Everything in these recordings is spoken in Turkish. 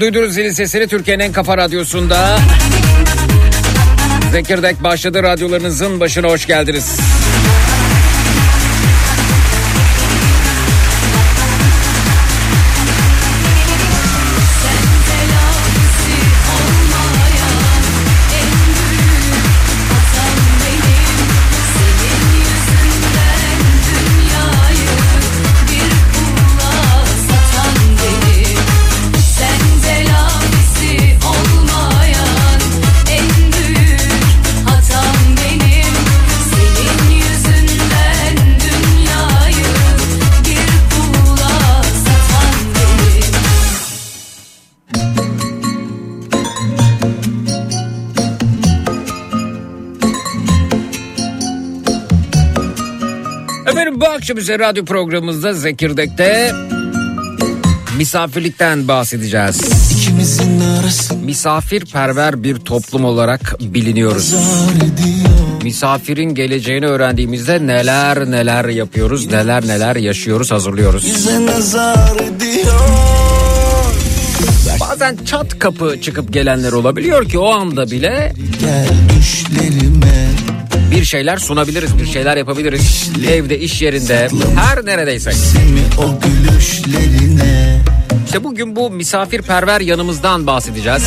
Duydunuz zilin sesini Türkiye'nin en kafa radyosunda. Zekirdek başladı radyolarınızın başına hoş geldiniz. Bu akşam üzere radyo programımızda Zekirdek'te misafirlikten bahsedeceğiz. Misafirperver bir toplum olarak biliniyoruz. Misafirin geleceğini öğrendiğimizde neler neler yapıyoruz, neler neler yaşıyoruz, hazırlıyoruz. Bazen çat kapı çıkıp gelenler olabiliyor ki o anda bile bir şeyler sunabiliriz, bir şeyler yapabiliriz. Evde, iş yerinde, her gülüşlerine. İşte bugün bu misafirperver yanımızdan bahsedeceğiz.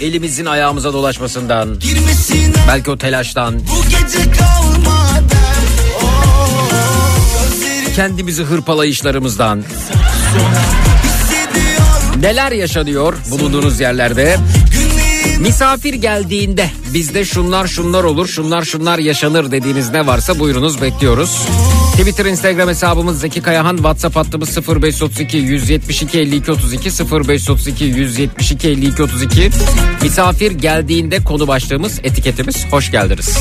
Elimizin ayağımıza dolaşmasından, belki o telaştan, bu gece kalmadan. Gözleri kendimizi hırpalayışlarımızdan, neler yaşanıyor bulunduğunuz yerlerde. Misafir geldiğinde bizde şunlar şunlar olur, şunlar şunlar yaşanır dediğiniz ne varsa buyurunuz bekliyoruz. Twitter, Instagram hesabımız Zeki Kayahan, WhatsApp hattımız 0532 172 52 32 0532 172 52 32. Misafir geldiğinde konu başlığımız, etiketimiz hoş geldiniz.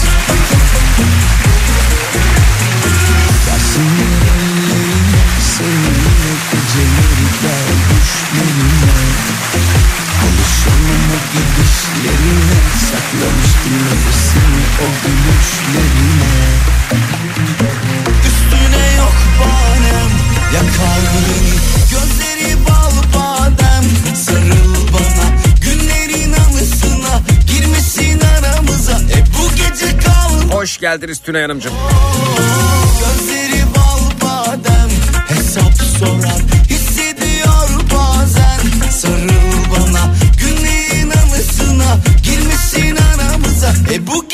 Saklamıştım nefesimi o gülüşlerine. Üstüne yok banem Yakar beni Gözleri bal badem Sarıl bana. Günlerin anısına Girmesin aramıza. E bu gece kal. Hoş geldiniz Tünay Hanımcığım. Gözleri bal badem hesap sorar et bouquet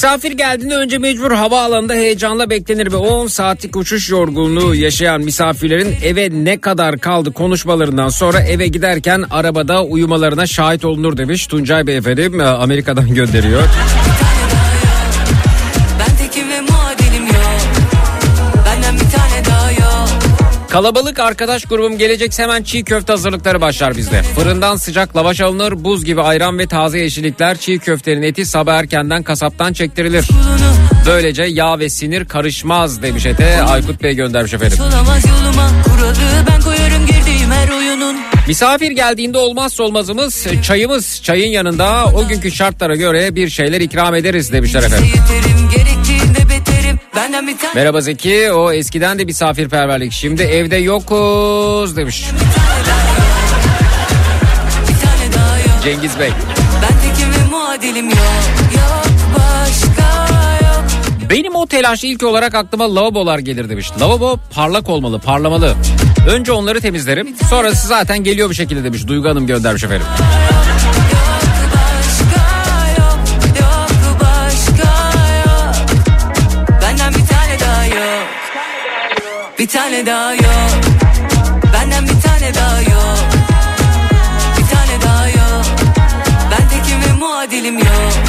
Misafir geldiğinde önce mecbur havaalanında heyecanla beklenir ve 10 saatlik uçuş yorgunluğu yaşayan misafirlerin eve ne kadar kaldı konuşmalarından sonra eve giderken arabada uyumalarına şahit olunur demiş Tuncay Bey efendim e, Amerika'dan gönderiyor. Kalabalık arkadaş grubum gelecekse hemen çiğ köfte hazırlıkları başlar bizde. Fırından sıcak lavaş alınır, buz gibi ayran ve taze yeşillikler, çiğ köftenin eti sabah erkenden kasaptan çektirilir. Böylece yağ ve sinir karışmaz demiş ete Aykut Bey göndermiş efendim. Misafir geldiğinde olmazsa olmazımız çayımız. Çayın yanında o günkü şartlara göre bir şeyler ikram ederiz demişler efendim. Yeterim Benden bir tane Merhaba Zeki o eskiden de misafirperverlik şimdi evde yokuz demiş yok Cengiz Bey. Ben tekim ve muadilim yok Yok başka yok Benim o telaş ilk olarak aklıma lavabolar gelir demiş. Lavabo parlak olmalı, parlamalı. Önce onları temizlerim. Sonrası zaten geliyor bir şekilde demiş. Duygu Hanım göndermiş efendim. başka Bir tane daha yok. Benden bir tane daha yok. Bir tane daha yok. Ben tekim ve muadilim yok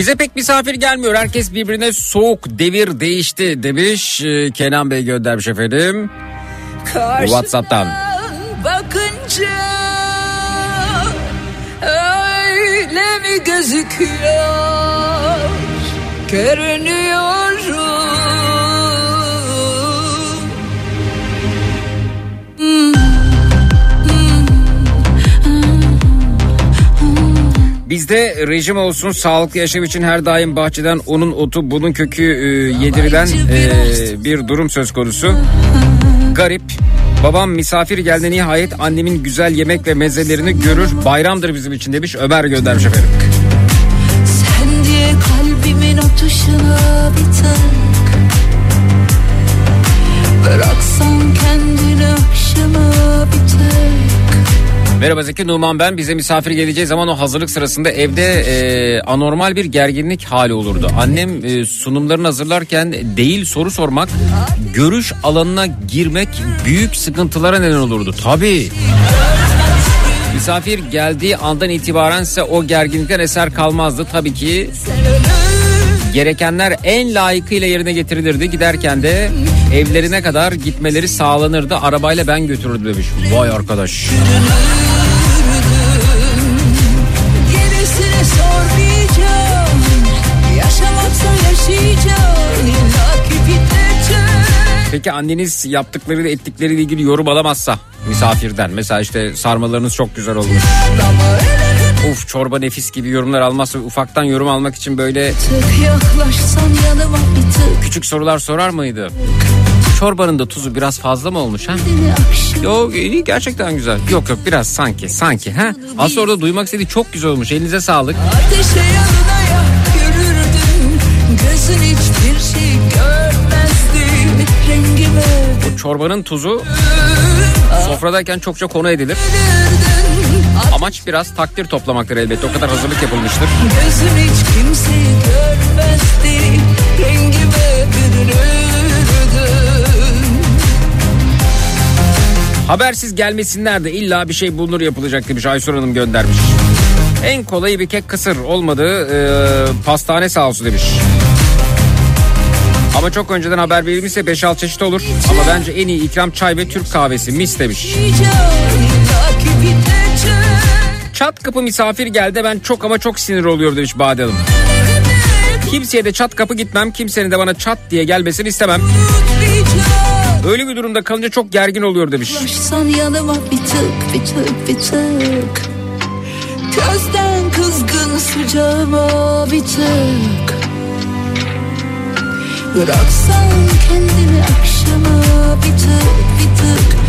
Bize pek misafir gelmiyor. Herkes birbirine soğuk. Devir değişti demiş. Ee, Kenan Bey göndermiş efendim. WhatsApp'tan. bakınca öyle mi gözüküyor görünüyorum Bizde rejim olsun sağlıklı yaşam için her daim bahçeden onun otu bunun kökü e, yedirilen e, bir durum söz konusu. Garip. Babam misafir geldi nihayet annemin güzel yemek ve mezelerini görür. Bayramdır bizim için demiş Ömer göndermiş efendim. Sen diye kalbimin atışına bir tek Bıraksan kendini akşama bir tek Merhaba Zeki Numan ben. Bize misafir geleceği zaman o hazırlık sırasında evde e, anormal bir gerginlik hali olurdu. Annem e, sunumlarını hazırlarken değil soru sormak, görüş alanına girmek büyük sıkıntılara neden olurdu. Tabii. Misafir geldiği andan itibaren ise o gerginlikten eser kalmazdı. Tabii ki gerekenler en layıkıyla yerine getirilirdi. Giderken de evlerine kadar gitmeleri sağlanırdı. Arabayla ben götürürdüm demiş. Vay arkadaş. Peki anneniz yaptıklarıyla ettikleriyle ilgili yorum alamazsa misafirden. Mesela işte sarmalarınız çok güzel olmuş. Uf çorba nefis gibi yorumlar almazsa ufaktan yorum almak için böyle yanıma küçük sorular sorar mıydı? Çorbanın da tuzu biraz fazla mı olmuş ha? Yok iyi gerçekten güzel. Yok yok biraz sanki sanki ha. Aslında orada duymak istediği çok güzel olmuş. Elinize sağlık. Ateşe yanına Çorbanın tuzu sofradayken çokça konu edilir. Amaç biraz takdir toplamaktır elbette. O kadar hazırlık yapılmıştır. Gözün hiç kimseyi görmezdi Rengime Habersiz gelmesinler de illa bir şey bulunur yapılacak demiş Aysun Hanım göndermiş. En kolayı bir kek kısır olmadı e, pastane sağ olsun demiş. Ama çok önceden haber verilmişse 5-6 çeşit olur. Ama bence en iyi ikram çay ve Türk kahvesi mis demiş. Çat kapı misafir geldi ben çok ama çok sinir oluyor demiş Bade Hanım. Kimseye de çat kapı gitmem kimsenin de bana çat diye gelmesini istemem. Öyle bir durumda kalınca çok gergin oluyor demiş. Yaklaşsan yanıma bir tık bir tık bir tık Gözden kızgın sıcağıma bir tık Bıraksan kendini akşama bir tık bir tık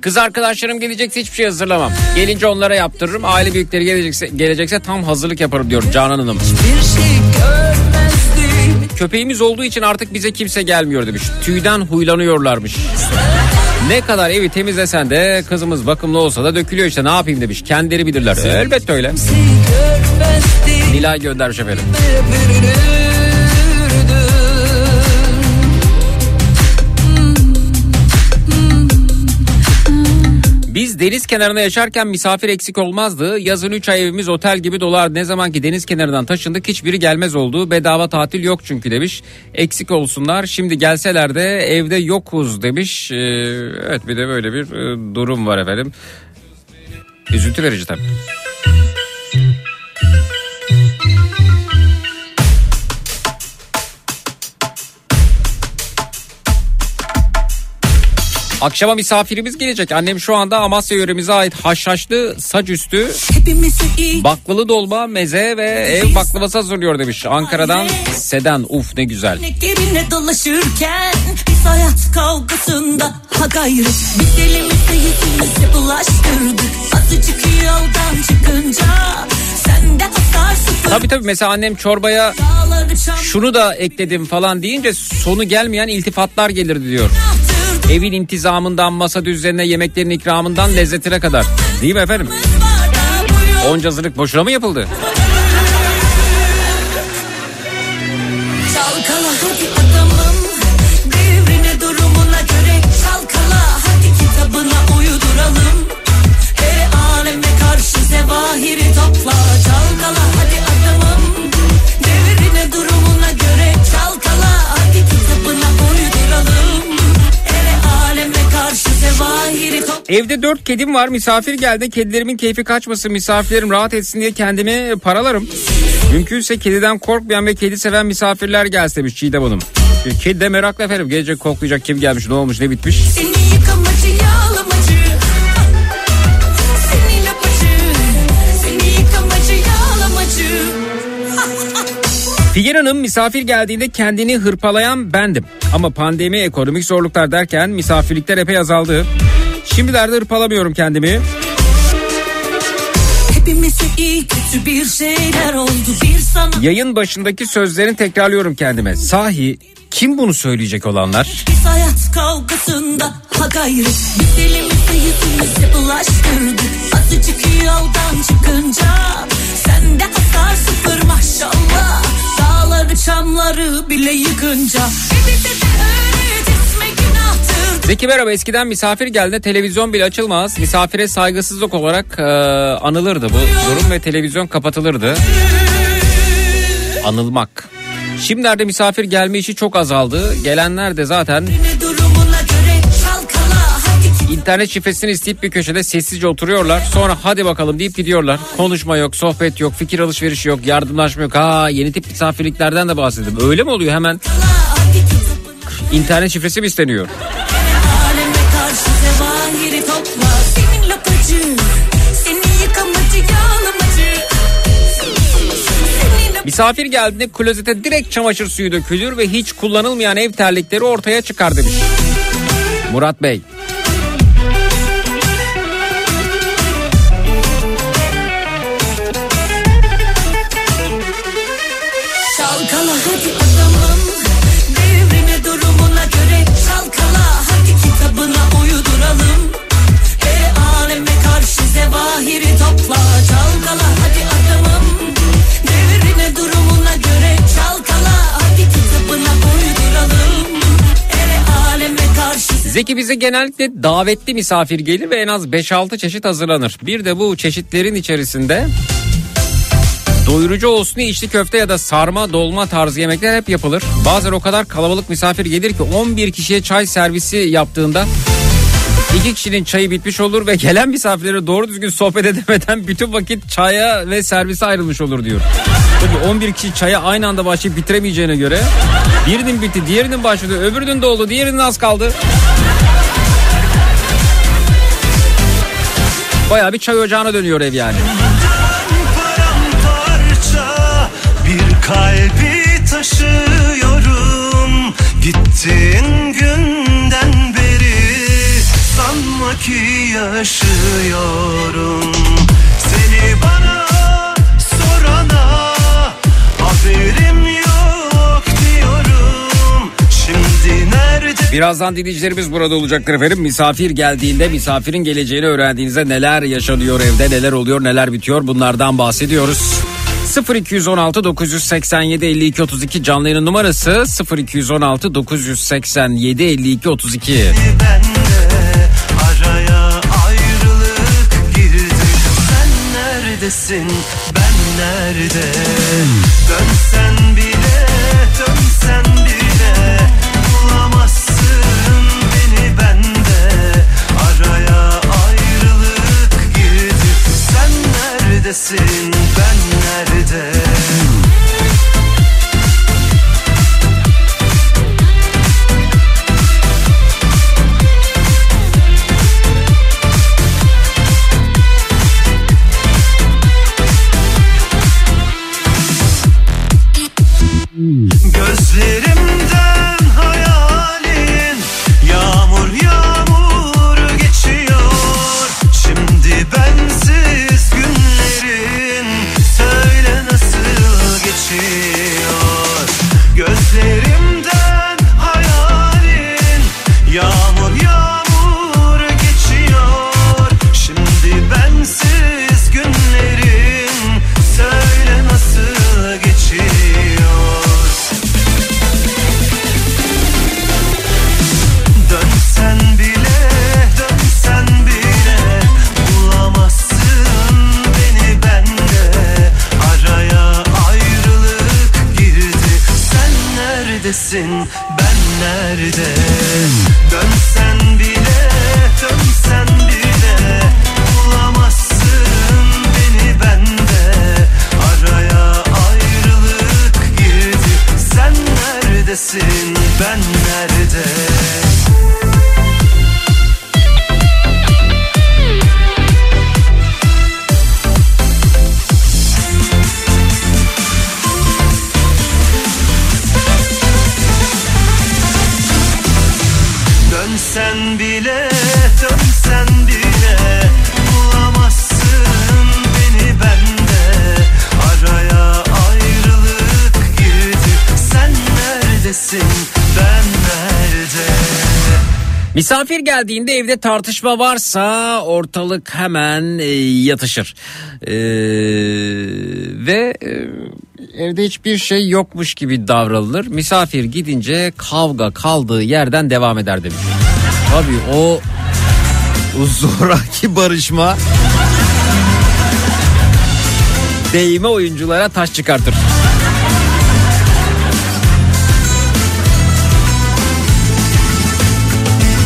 Kız arkadaşlarım gelecekse hiçbir şey hazırlamam. Gelince onlara yaptırırım. Aile büyükleri gelecekse, gelecekse tam hazırlık yaparım diyor Canan Hanım. şey Köpeğimiz olduğu için artık bize kimse gelmiyor demiş. Tüyden huylanıyorlarmış. Ne kadar evi temizlesen de kızımız bakımlı olsa da dökülüyor işte ne yapayım demiş. Kendileri bilirler. Elbette öyle. Görmezdim Nilay göndermiş efendim. Biz deniz kenarında yaşarken misafir eksik olmazdı. Yazın 3 ay evimiz otel gibi dolar. Ne zaman ki deniz kenarından taşındık hiçbiri gelmez oldu. Bedava tatil yok çünkü demiş. Eksik olsunlar. Şimdi gelseler de evde yokuz demiş. Ee, evet bir de böyle bir e, durum var efendim. Üzüntü verici tabii. Akşama misafirimiz gelecek. Annem şu anda Amasya yöremize ait haşhaşlı saç üstü baklalı dolma, meze ve ev baklavası hazırlıyor demiş. Ankara'dan Seden. Uf ne güzel. Gebine dolaşırken biz hayat kavgasında ha gayrı Biz elimize yüzümüze bulaştırdık Azıcık yoldan çıkınca Tabii tabii mesela annem çorbaya şunu da ekledim falan deyince sonu gelmeyen iltifatlar gelirdi diyor. Evin intizamından, masa düzenine, yemeklerin ikramından lezzetine kadar. Değil mi efendim? Onca hazırlık boşuna mı yapıldı? Evde dört kedim var misafir geldi kedilerimin keyfi kaçmasın misafirlerim rahat etsin diye kendimi paralarım. Mümkünse kediden korkmayan ve kedi seven misafirler gelsin demiş Çiğdem Hanım. Kedi de meraklı efendim gelecek koklayacak kim gelmiş ne olmuş ne bitmiş. Seni yıkamacı yağlamacı Seni lapacı Seni yıkamacı yağlamacı Figen Hanım misafir geldiğinde kendini hırpalayan bendim. Ama pandemi ekonomik zorluklar derken misafirlikler epey azaldı. Şimdilerde hırpalamıyorum kendimi. Hepimize iyi kötü bir şeyler oldu bir sana Yayın başındaki sözlerini tekrarlıyorum kendime. Sahi kim bunu söyleyecek olanlar? Biz hayat kavgasında ha gayrı Biz elimizi yüzümüze bulaştırdık Azıcık yoldan çıkınca Sende hasar sıfır maşallah Dağları çamları bile yıkınca de günahtır Zeki merhaba eskiden misafir geldiğinde televizyon bile açılmaz. Misafire saygısızlık olarak e, anılırdı bu durum ve televizyon kapatılırdı. Anılmak. Şimdilerde misafir gelme işi çok azaldı. Gelenler de zaten internet şifresini isteyip bir köşede sessizce oturuyorlar. Sonra hadi bakalım deyip gidiyorlar. Konuşma yok, sohbet yok, fikir alışverişi yok, yardımlaşma yok. Ha yeni tip misafirliklerden de bahsedelim. Öyle mi oluyor hemen internet şifresi mi isteniyor? Misafir geldiğinde klozete direkt çamaşır suyu dökülür ve hiç kullanılmayan ev terlikleri ortaya çıkar demiş. Murat Bey. Zeki bize genellikle davetli misafir gelir ve en az 5-6 çeşit hazırlanır. Bir de bu çeşitlerin içerisinde doyurucu olsun diye içli köfte ya da sarma dolma tarzı yemekler hep yapılır. Bazen o kadar kalabalık misafir gelir ki 11 kişiye çay servisi yaptığında iki kişinin çayı bitmiş olur ve gelen misafirlere doğru düzgün sohbet edemeden bütün vakit çaya ve servise ayrılmış olur diyor. Tabii 11 kişi çaya aynı anda başlayıp bitiremeyeceğine göre birinin bitti diğerinin başladı öbürünün doldu diğerinin az kaldı. Baya bir çay ocağına dönüyor ev yani. bir kalbi taşıyorum Gittiğin beri sanma ki yaşıyorum Seni bana sorana haberim yok diyorum Şimdi nerede Birazdan dinleyicilerimiz burada olacaklar efendim. Misafir geldiğinde misafirin geleceğini öğrendiğinizde neler yaşanıyor evde neler oluyor neler bitiyor bunlardan bahsediyoruz. 0216 987 52 32 canlı yayının numarası 0216 987 52 32. bende neredesin? Ben nerede? Dönsen bile dönsen bile. Bulamazsın beni bende. Araya ayrılık girdi. Sen neredesin? Ben nerede Misafir geldiğinde evde tartışma varsa ortalık hemen e, yatışır. E, ve e, evde hiçbir şey yokmuş gibi davranılır. Misafir gidince kavga kaldığı yerden devam eder demiş. Tabii o zoraki barışma değme oyunculara taş çıkartır.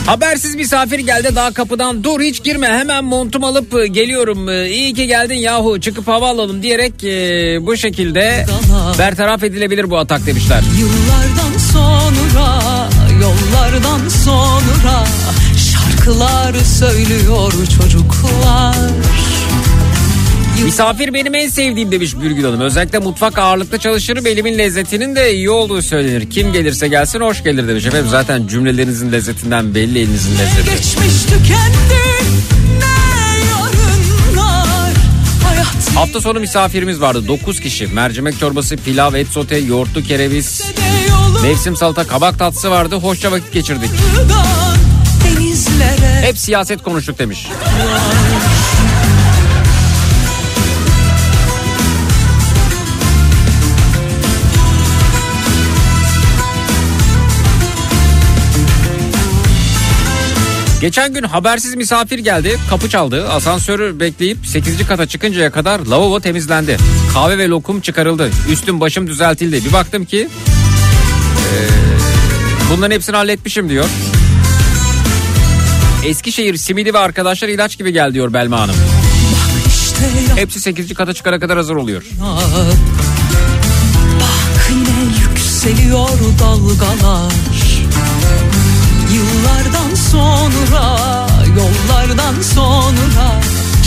Habersiz misafir geldi daha kapıdan dur hiç girme hemen montum alıp e, geliyorum E, iyi ki geldin yahu çıkıp hava alalım diyerek e, bu şekilde bertaraf edilebilir bu atak demişler. Yıllardan sonra, yollardan sonra şarkılar söylüyor çocuklar. Misafir benim en sevdiğim demiş Bürgül Hanım. Özellikle mutfak ağırlıklı çalışırım elimin lezzetinin de iyi olduğu söylenir. Kim gelirse gelsin hoş gelir demiş. Efendim zaten cümlelerinizin lezzetinden belli elinizin lezzeti. Geçmiş tükendi, ne Hafta sonu misafirimiz vardı 9 kişi. Mercimek çorbası, pilav, et sote, yoğurtlu kereviz, mevsim salata, kabak tatlısı vardı. Hoşça vakit geçirdik. Hep siyaset konuştuk demiş. Geçen gün habersiz misafir geldi. Kapı çaldı. Asansörü bekleyip 8. kata çıkıncaya kadar lavabo temizlendi. Kahve ve lokum çıkarıldı. Üstüm başım düzeltildi. Bir baktım ki eee, bunların hepsini halletmişim diyor. Eskişehir simidi ve arkadaşlar ilaç gibi gel diyor Belma Hanım. işte Hepsi 8. kata çıkana kadar hazır oluyor. Bak yine yükseliyor dalgalar. Sonra, yollardan sonra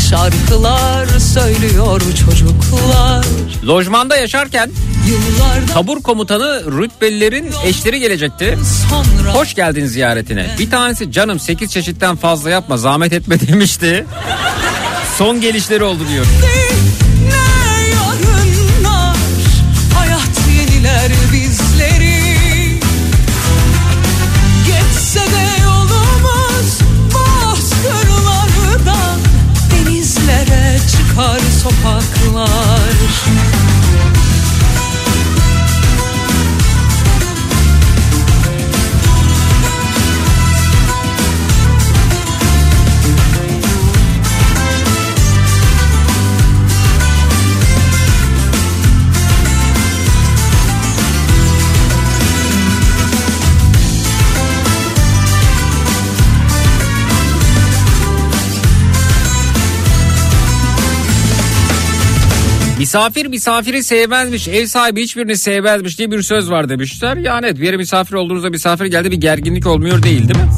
şarkılar söylüyor çocuklar. Lojmanda yaşarken tabur komutanı rütbelilerin eşleri gelecekti. sonra Hoş geldin ziyaretine. Bir tanesi canım 8 çeşitten fazla yapma zahmet etme demişti. Son gelişleri oldu diyor. Çıkar Misafir misafiri sevmezmiş, ev sahibi hiçbirini sevmezmiş diye bir söz var demişler. Yani evet bir yere misafir olduğunuzda misafir geldi bir gerginlik olmuyor değil değil mi?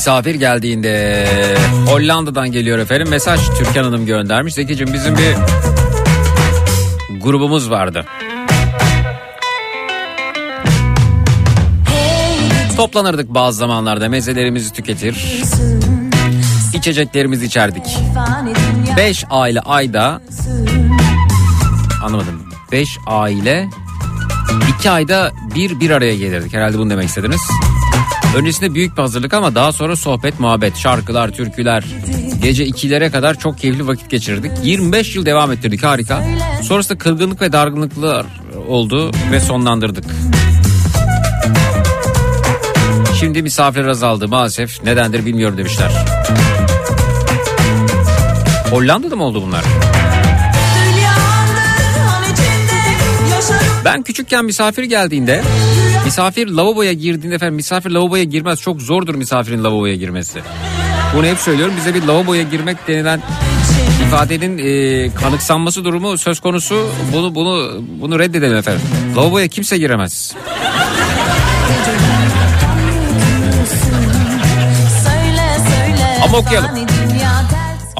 Misafir geldiğinde Hollanda'dan geliyor efendim mesaj Türkan Hanım göndermiş. Zekicim bizim bir grubumuz vardı. Toplanırdık bazı zamanlarda mezelerimizi tüketir. içeceklerimizi içerdik. 5 aile ayda anlamadım. 5 aile 2 ayda bir bir araya gelirdik. Herhalde bunu demek istediniz. Öncesinde büyük bir hazırlık ama daha sonra sohbet, muhabbet, şarkılar, türküler. Gece ikilere kadar çok keyifli vakit geçirdik. 25 yıl devam ettirdik harika. Sonrasında kırgınlık ve dargınlıklar oldu ve sonlandırdık. Şimdi misafir azaldı maalesef. Nedendir bilmiyorum demişler. Hollanda'da mı oldu bunlar? Ben küçükken misafir geldiğinde Misafir lavaboya girdiğinde efendim misafir lavaboya girmez. Çok zordur misafirin lavaboya girmesi. Bunu hep söylüyorum. Bize bir lavaboya girmek denilen ifadenin e, kanıksanması durumu söz konusu. Bunu bunu bunu reddedelim efendim. Lavaboya kimse giremez. Ama okuyalım.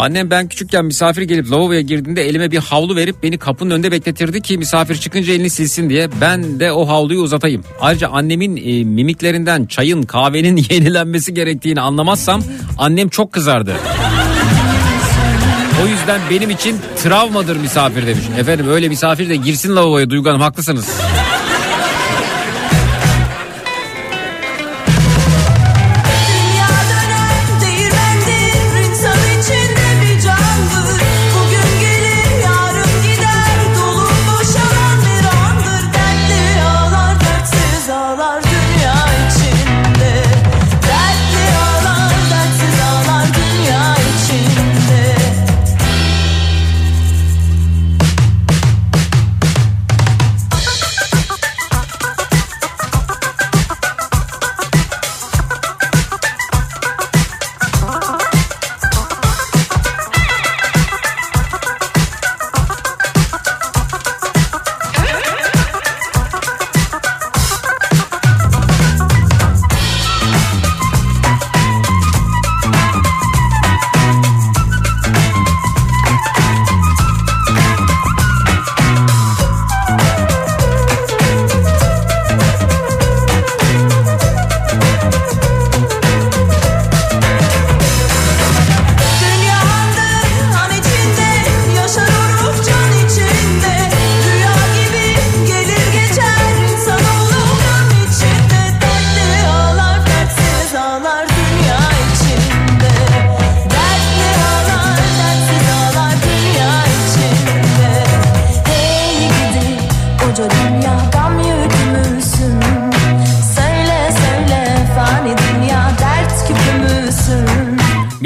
Annem ben küçükken misafir gelip lavaboya girdiğinde elime bir havlu verip beni kapının önünde bekletirdi ki misafir çıkınca elini silsin diye. Ben de o havluyu uzatayım. Ayrıca annemin e, mimiklerinden çayın kahvenin yenilenmesi gerektiğini anlamazsam annem çok kızardı. O yüzden benim için travmadır misafir demiş. Efendim öyle misafir de girsin lavaboya Duygu Hanım haklısınız.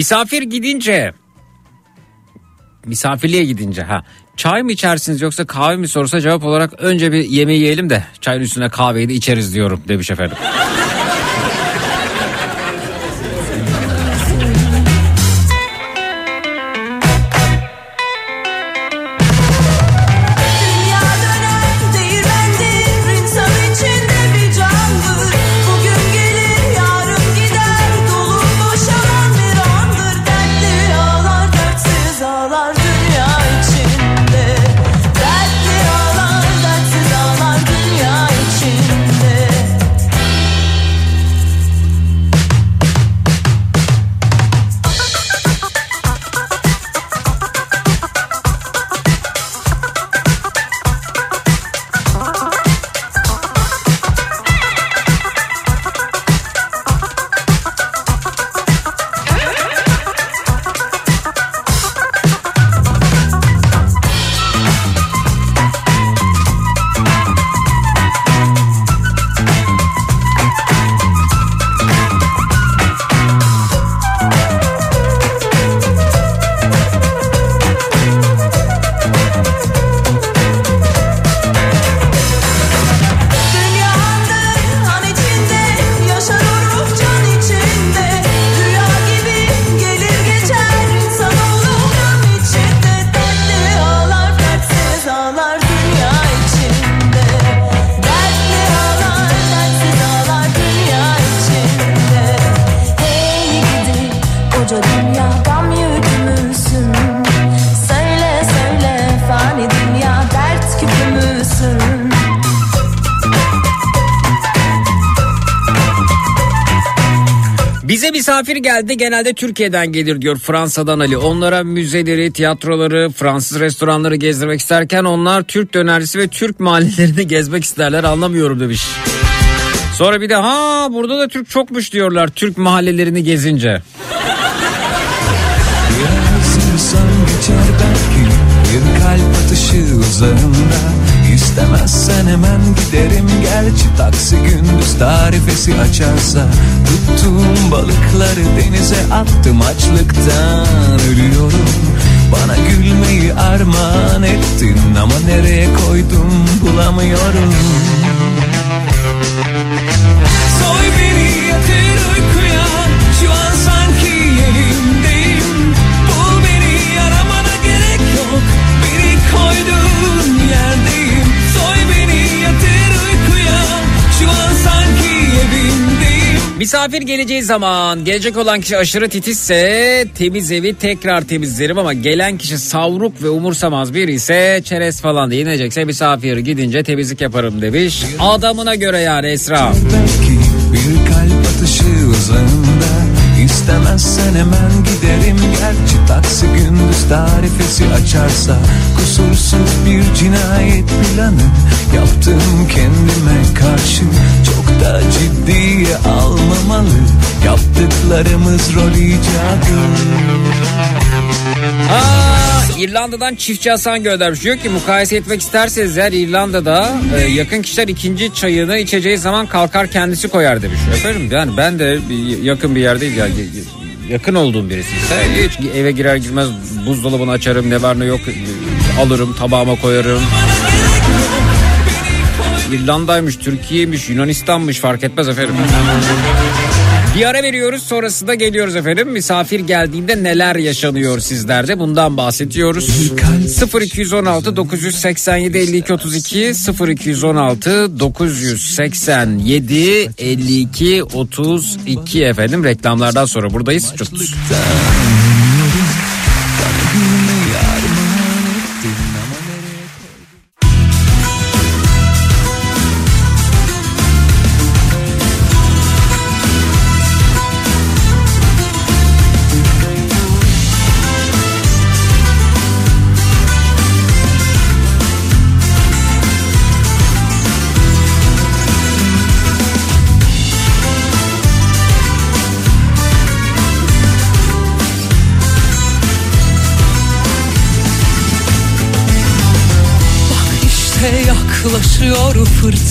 Misafir gidince misafirliğe gidince ha çay mı içersiniz yoksa kahve mi sorsa cevap olarak önce bir yemeği yiyelim de çayın üstüne kahveyi de içeriz diyorum demiş efendim. Misafir geldi genelde Türkiye'den gelir diyor Fransa'dan Ali. Onlara müzeleri, tiyatroları, Fransız restoranları gezdirmek isterken onlar Türk dönercisi ve Türk mahallelerini gezmek isterler anlamıyorum demiş. Sonra bir de ha burada da Türk çokmuş diyorlar Türk mahallelerini gezince. Bir kalp atışı uzağında İstemezsen hemen giderim. Gerçi taksi gündüz tarifesi açarsa Tuttuğum balıkları denize attım. Açlıktan ölüyorum. Bana gülmeyi armağan ettin. Ama nereye koydum bulamıyorum Misafir geleceği zaman gelecek olan kişi aşırı titizse temiz evi tekrar temizlerim ama gelen kişi savruk ve umursamaz biri ise çerez falan da yenecekse misafir gidince temizlik yaparım demiş. Adamına göre yani Esra. Belki bir kalp atışı uzağında İstemezsen hemen giderim Gerçi taksi gündüz tarifesi açarsa Kusursuz bir cinayet planı Yaptım kendime karşı Çok da ciddiye almamalı Yaptıklarımız rol icadı Aa, İrlanda'dan çiftçi Hasan göndermiş. Diyor ki mukayese etmek isterseniz eğer İrlanda'da e, yakın kişiler ikinci çayını içeceği zaman kalkar kendisi koyar demiş. Efendim yani ben de bir- yakın bir yerdeyiz ya yakın olduğum birisi ise hiç eve girer girmez buzdolabını açarım ne var ne yok e, alırım tabağıma koyarım. İrlanda'ymış, Türkiye'ymiş, Yunanistan'mış fark etmez efendim. Bir ara veriyoruz sonrasında geliyoruz efendim. Misafir geldiğinde neler yaşanıyor sizlerde bundan bahsediyoruz. 0216 987 52 32 0216 987 52 32 efendim reklamlardan sonra buradayız. Çut.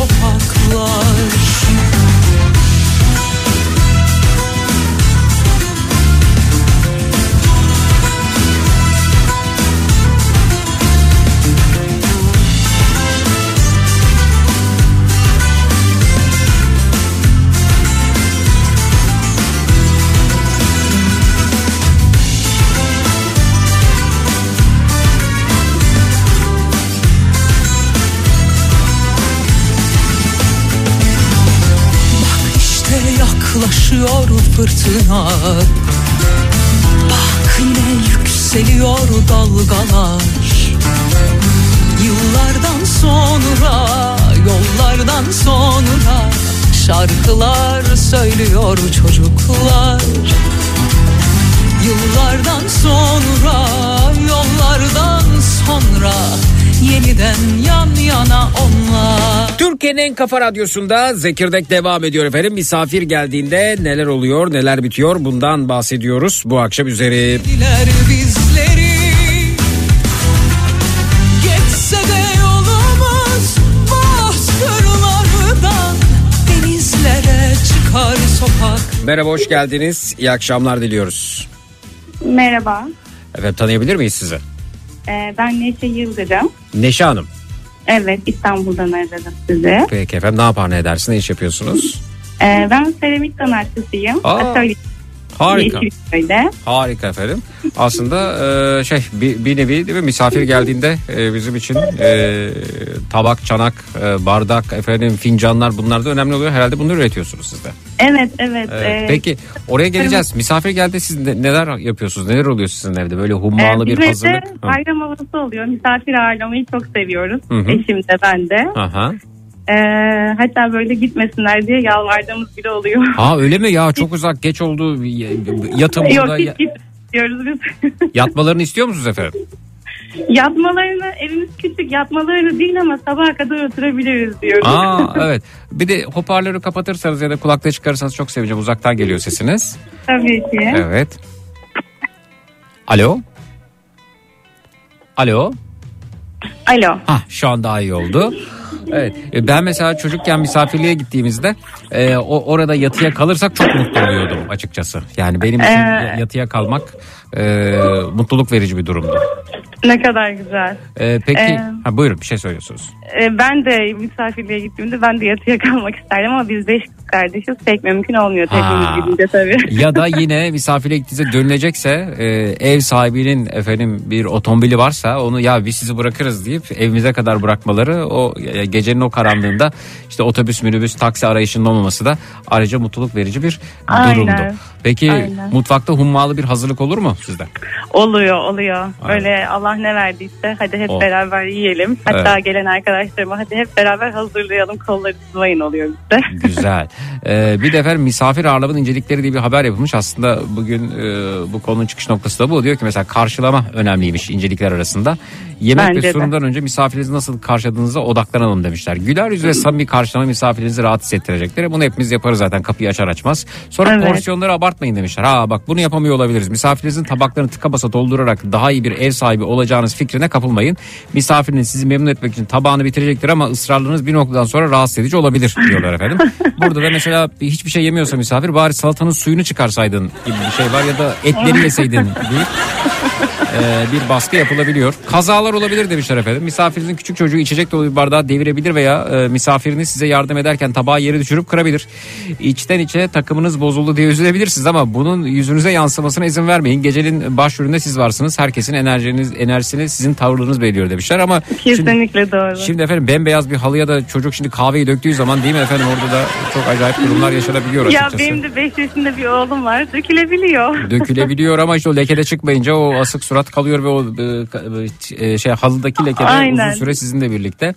sokaklar fırtına. Bak yine yükseliyor dalgalar. Yıllardan sonra, yollardan sonra Şarkılar söylüyor çocuklar. Yıllardan sonra, yollardan sonra Yeniden yan yana onlar Türkiye'nin en kafa radyosunda Zekirdek devam ediyor efendim. Misafir geldiğinde neler oluyor neler bitiyor bundan bahsediyoruz bu akşam üzeri. Diler bizleri Geçse de yolumuz bozkırlardan Denizlere çıkar sokak Merhaba hoş geldiniz iyi akşamlar diliyoruz. Merhaba, Efendim tanıyabilir miyiz sizi? Ee, ben Neşe Yıldırım. Neşe Hanım. Evet, İstanbul'dan aradım sizi. Peki efendim ne yapar ne edersin ne iş yapıyorsunuz? Ee, ben seramik sanatçısıyım. Aa, Atölye Harika. Yeşilköy'de. Harika efendim. Aslında e, şey bir, bir nevi değil mi misafir geldiğinde e, bizim için e, tabak, çanak, e, bardak, efendim fincanlar bunlar da önemli oluyor. Herhalde bunları üretiyorsunuz siz de. Evet, evet. Evet. ee, Peki oraya geleceğiz. Misafir geldi siz ne- neler yapıyorsunuz? Neler oluyor sizin evde? Böyle ee, hummalı bir bizim hazırlık. evde Hı. bayram havası oluyor. Misafir ağırlamayı çok seviyoruz. Hı hı. Eşim de ben de. Aha. Ee, hatta böyle gitmesinler diye yalvardığımız bile oluyor. Ha öyle mi ya çok uzak geç oldu yatın Yok burada hiç Ya- gitmiyoruz biz. yatmalarını istiyor musunuz efendim? Yatmalarını evimiz küçük yatmalarını değil ama sabaha kadar oturabiliriz diyoruz. Aa evet. Bir de hoparlörü kapatırsanız ya da kulaklığı çıkarırsanız çok seveceğim. Uzaktan geliyor sesiniz. Tabii ki. Evet. Alo. Alo. Alo. Ha şu an daha iyi oldu. Evet. e, Ben mesela çocukken misafirliğe gittiğimizde e, o orada yatıya kalırsak çok mutlu oluyordum açıkçası. Yani benim için Ee, yatıya kalmak e, mutluluk verici bir durumdu. Ne kadar güzel. E, peki Ee, ha, buyurun bir şey söylüyorsunuz. Ee, ben de misafirliğe gittiğimde ben de yatıya kalmak isterdim ama biz beş kız kardeşiz. Pek mümkün olmuyor Ha. tekimiz gidince tabii. ya da yine misafire gittiğinizde dönülecekse e, ev sahibinin efendim bir otomobili varsa onu ya biz sizi bırakırız deyip evimize kadar bırakmaları o e, gecenin o karanlığında işte otobüs minibüs taksi arayışının olmaması da ayrıca mutluluk verici bir Aynen. durumdu. Peki Aynen. mutfakta hummalı bir hazırlık olur mu sizde? Oluyor oluyor. Aynen. Böyle Allah ne verdiyse hadi hep O. beraber yiyelim. Hatta Evet. gelen arkadaşlarıma hadi hep beraber hazırlayalım kolları sıvayın oluyor bizde. Güzel. Ee, bir de efendim misafir ağırlamanın incelikleri diye bir haber yapılmış. Aslında bugün e, bu konunun çıkış noktası da bu. Diyor ki mesela karşılama önemliymiş incelikler arasında. Yemek Bence ve de. sunumdan önce misafirinizi nasıl karşıladığınıza odaklanalım demişler. Güler yüz ve samimi karşılama misafirinizi rahat hissettirecektir. Bunu hepimiz yaparız zaten kapıyı açar açmaz. Sonra Evet. porsiyonları abartmayın demişler. Ha bak bunu yapamıyor olabiliriz. Misafirinizin tabaklarını tıka basa doldurarak daha iyi bir ev sahibi olacağınız fikrine kapılmayın. Misafiriniz sizi memnun etmek için tabağını bitirecektir ama ısrarlarınız bir noktadan sonra rahatsız edici olabilir diyorlar efendim. Burada da mesela hiçbir şey yemiyorsa misafir bari salatanın suyunu çıkarsaydın gibi bir şey var ya da etleri yeseydin deyip e, bir baskı yapılabiliyor. Kazalar olabilir demişler efendim. Misafirinizin küçük çocuğu içecek dolu bir bardağı devirebilir veya e, misafiriniz size yardım ederken tabağı yere düşürüp kırabilir. İçten içe takımınız bozuldu diye üzülebilirsiniz ama bunun yüzünüze yansımasına izin vermeyin. Gecenin başrolünde siz varsınız. Herkesin enerjiniz, enerjisini sizin tavırlarınız belirliyor demişler ama şimdi, Kesinlikle doğru. şimdi efendim bembeyaz bir halıya da çocuk şimdi kahveyi döktüğü zaman değil mi efendim orada da çok acayip durumlar yaşanabiliyor ya açıkçası. benim de 5 yaşında bir oğlum var. Dökülebiliyor. dökülebiliyor ama işte o lekede çıkmayınca o asık surat kalıyor ve o e, ka- e, şey halıdaki lekede Aynen. uzun süre sizinle birlikte.